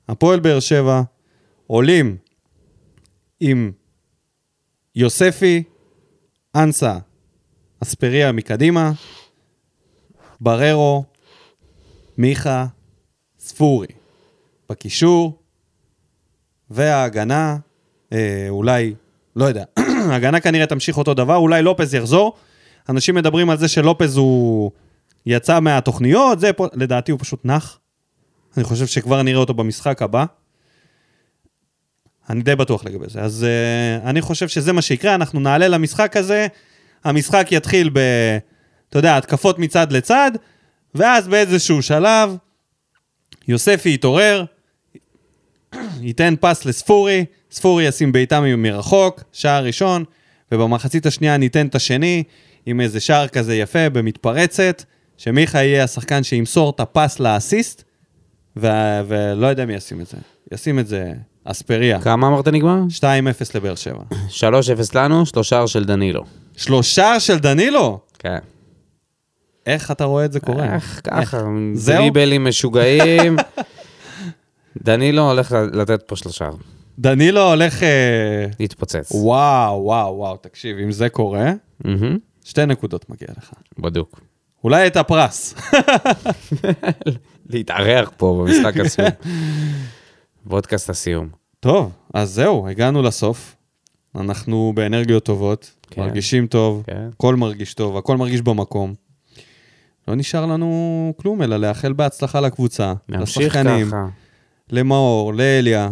הפועל באר שבע, עולים עם יוספי, אנסה, אספריה מקדימה, בררו, מיכה, ספורי. בקישור, וההגנה, אה, אולי, לא יודע, ההגנה כנראה תמשיך אותו דבר, אולי לופז יחזור. אנשים מדברים על זה שלופז הוא יצא מהתוכניות, זה פה, לדעתי הוא פשוט נח. אני חושב שכבר נראה אותו במשחק הבא. אני די בטוח לגבי זה. אז uh, אני חושב שזה מה שיקרה, אנחנו נעלה למשחק הזה, המשחק יתחיל ב... אתה יודע, התקפות מצד לצד, ואז באיזשהו שלב, יוספי יתעורר, ייתן פס לספורי, ספורי ישים בעיטה מרחוק, שער ראשון, ובמחצית השנייה ניתן את השני, עם איזה שער כזה יפה במתפרצת, שמיכה יהיה השחקן שימסור את הפס לאסיסט, ו- ולא יודע מי ישים את זה. ישים את זה אספריה. כמה אמרת נגמר? 2-0 לבאר שבע. 3-0 לנו, שלושה של דנילו. שלושה של דנילו! כן. איך אתה רואה את זה קורה? איך ככה? דריבלים משוגעים. דנילו הולך לתת פה שלושה, דנילו הולך... אה, להתפוצץ. וואו, וואו, וואו, תקשיב, אם זה קורה, מהמם, שתי נקודות מגיע לך. בדוק. אולי את הפרס. להתארח פה במשחק הסיום. וודקאסט הסיום. טוב, אז זהו, הגענו לסוף. אנחנו באנרגיות טובות, כן. מרגישים טוב, כן. הכל מרגיש טוב, הכל מרגיש במקום. לא נשאר לנו כלום, אלא לאחל בהצלחה לקבוצה, לשחקנים, ככה. למאור, לאליה,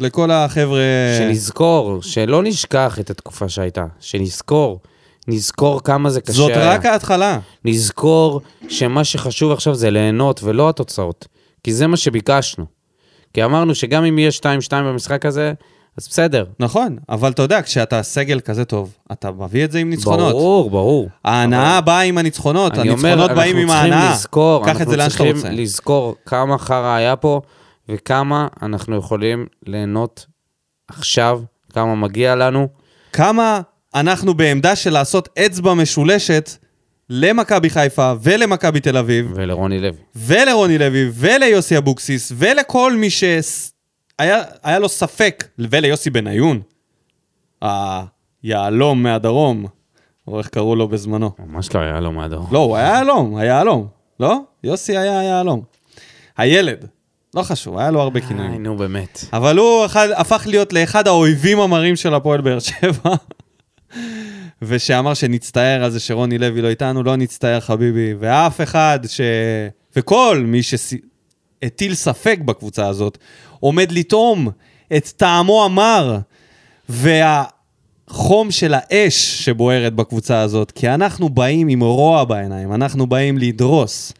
לכל החבר'ה... שנזכור, שלא נשכח את התקופה שהייתה. שנזכור. נזכור כמה זה קשה זאת. רק ההתחלה. נזכור שמה שחשוב עכשיו זה ליהנות ולא התוצאות. כי זה מה שביקשנו. כי אמרנו שגם אם יהיה 2-2 במשחק הזה, אז בסדר. נכון, אבל אתה יודע, כשאתה סגל כזה טוב, אתה מביא את זה עם ניצחונות. ברור, ברור. ההנאה באה עם הניצחונות, אני הניצחונות באים עם אנחנו ההנאה. צריכים לזכור, קח את זה לאן שאתה אנחנו רוצה. צריכים לזכור כמה חרא היה פה, וכמה אנחנו יכולים ליהנות עכשיו, כמה מגיע לנו. כמה אנחנו בעמדה של לעשות אצבע משולשת למכבי חיפה ולמכבי תל אביב, ולרוני לוי. ולרוני לוי, וליוסי אבוקסיס, ולכל מי שהיה לו ספק, וליוסי בניון, היהלום מהדרום, או איך קראו לו בזמנו. ממש לא היה לו מהדור. לא, הוא היה יהלום, היה יהלום. לא? יוסי היה יהלום. הילד. לא חשוב, היה לו הרבה איי, כינויים. נו באמת. אבל הוא אחד, הפך להיות לאחד האויבים המרים של הפועל באר שבע. ושאמר שנצטער על זה שרוני לוי לא איתנו, לא נצטער חביבי. ואף אחד ש... וכל מי שהטיל ספק בקבוצה הזאת, עומד לטעום את טעמו המר והחום של האש שבוערת בקבוצה הזאת. כי אנחנו באים עם רוע בעיניים, אנחנו באים לדרוס.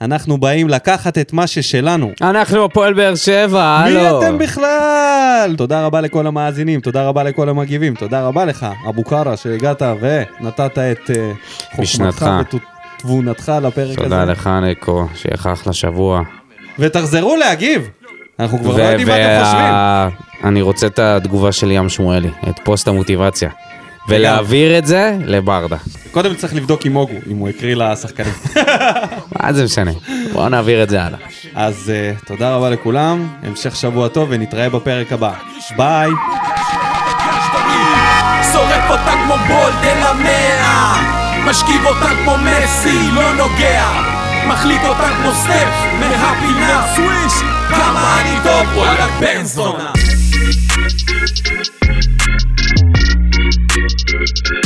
אנחנו באים לקחת את מה ששלנו. אנחנו הפועל באר שבע, הלו. מי אתם בכלל? תודה רבה לכל המאזינים, תודה רבה לכל המגיבים, תודה רבה לך, אבו קארה, שהגעת ונתת את אה. חוכמתך ותבונתך לפרק תודה הזה. לך, ניקו, שיהיה לך אחלה שבוע. ותחזרו להגיב. אנחנו כבר לא יודעים מה אתם חושבים. אני רוצה את התגובה של ים שמואלי, את פוסט המוטיבציה. ולהעביר את זה לברדה. קודם צריך לבדוק עם מוגו, אם הוא הקריא לשחקנים. מה זה משנה? בואו נעביר את זה הלאה. אז אה, תודה רבה לכולם, המשך שבוע טוב ונתראה בפרק הבא. ביי. שורף אותה כמו בולד אל המאה משכיב אותה כמו מסי, לא נוגע מחליט אותה כמו סטף מהפינה סוויש כמה אני טוב וואלה בן זונה Thank you.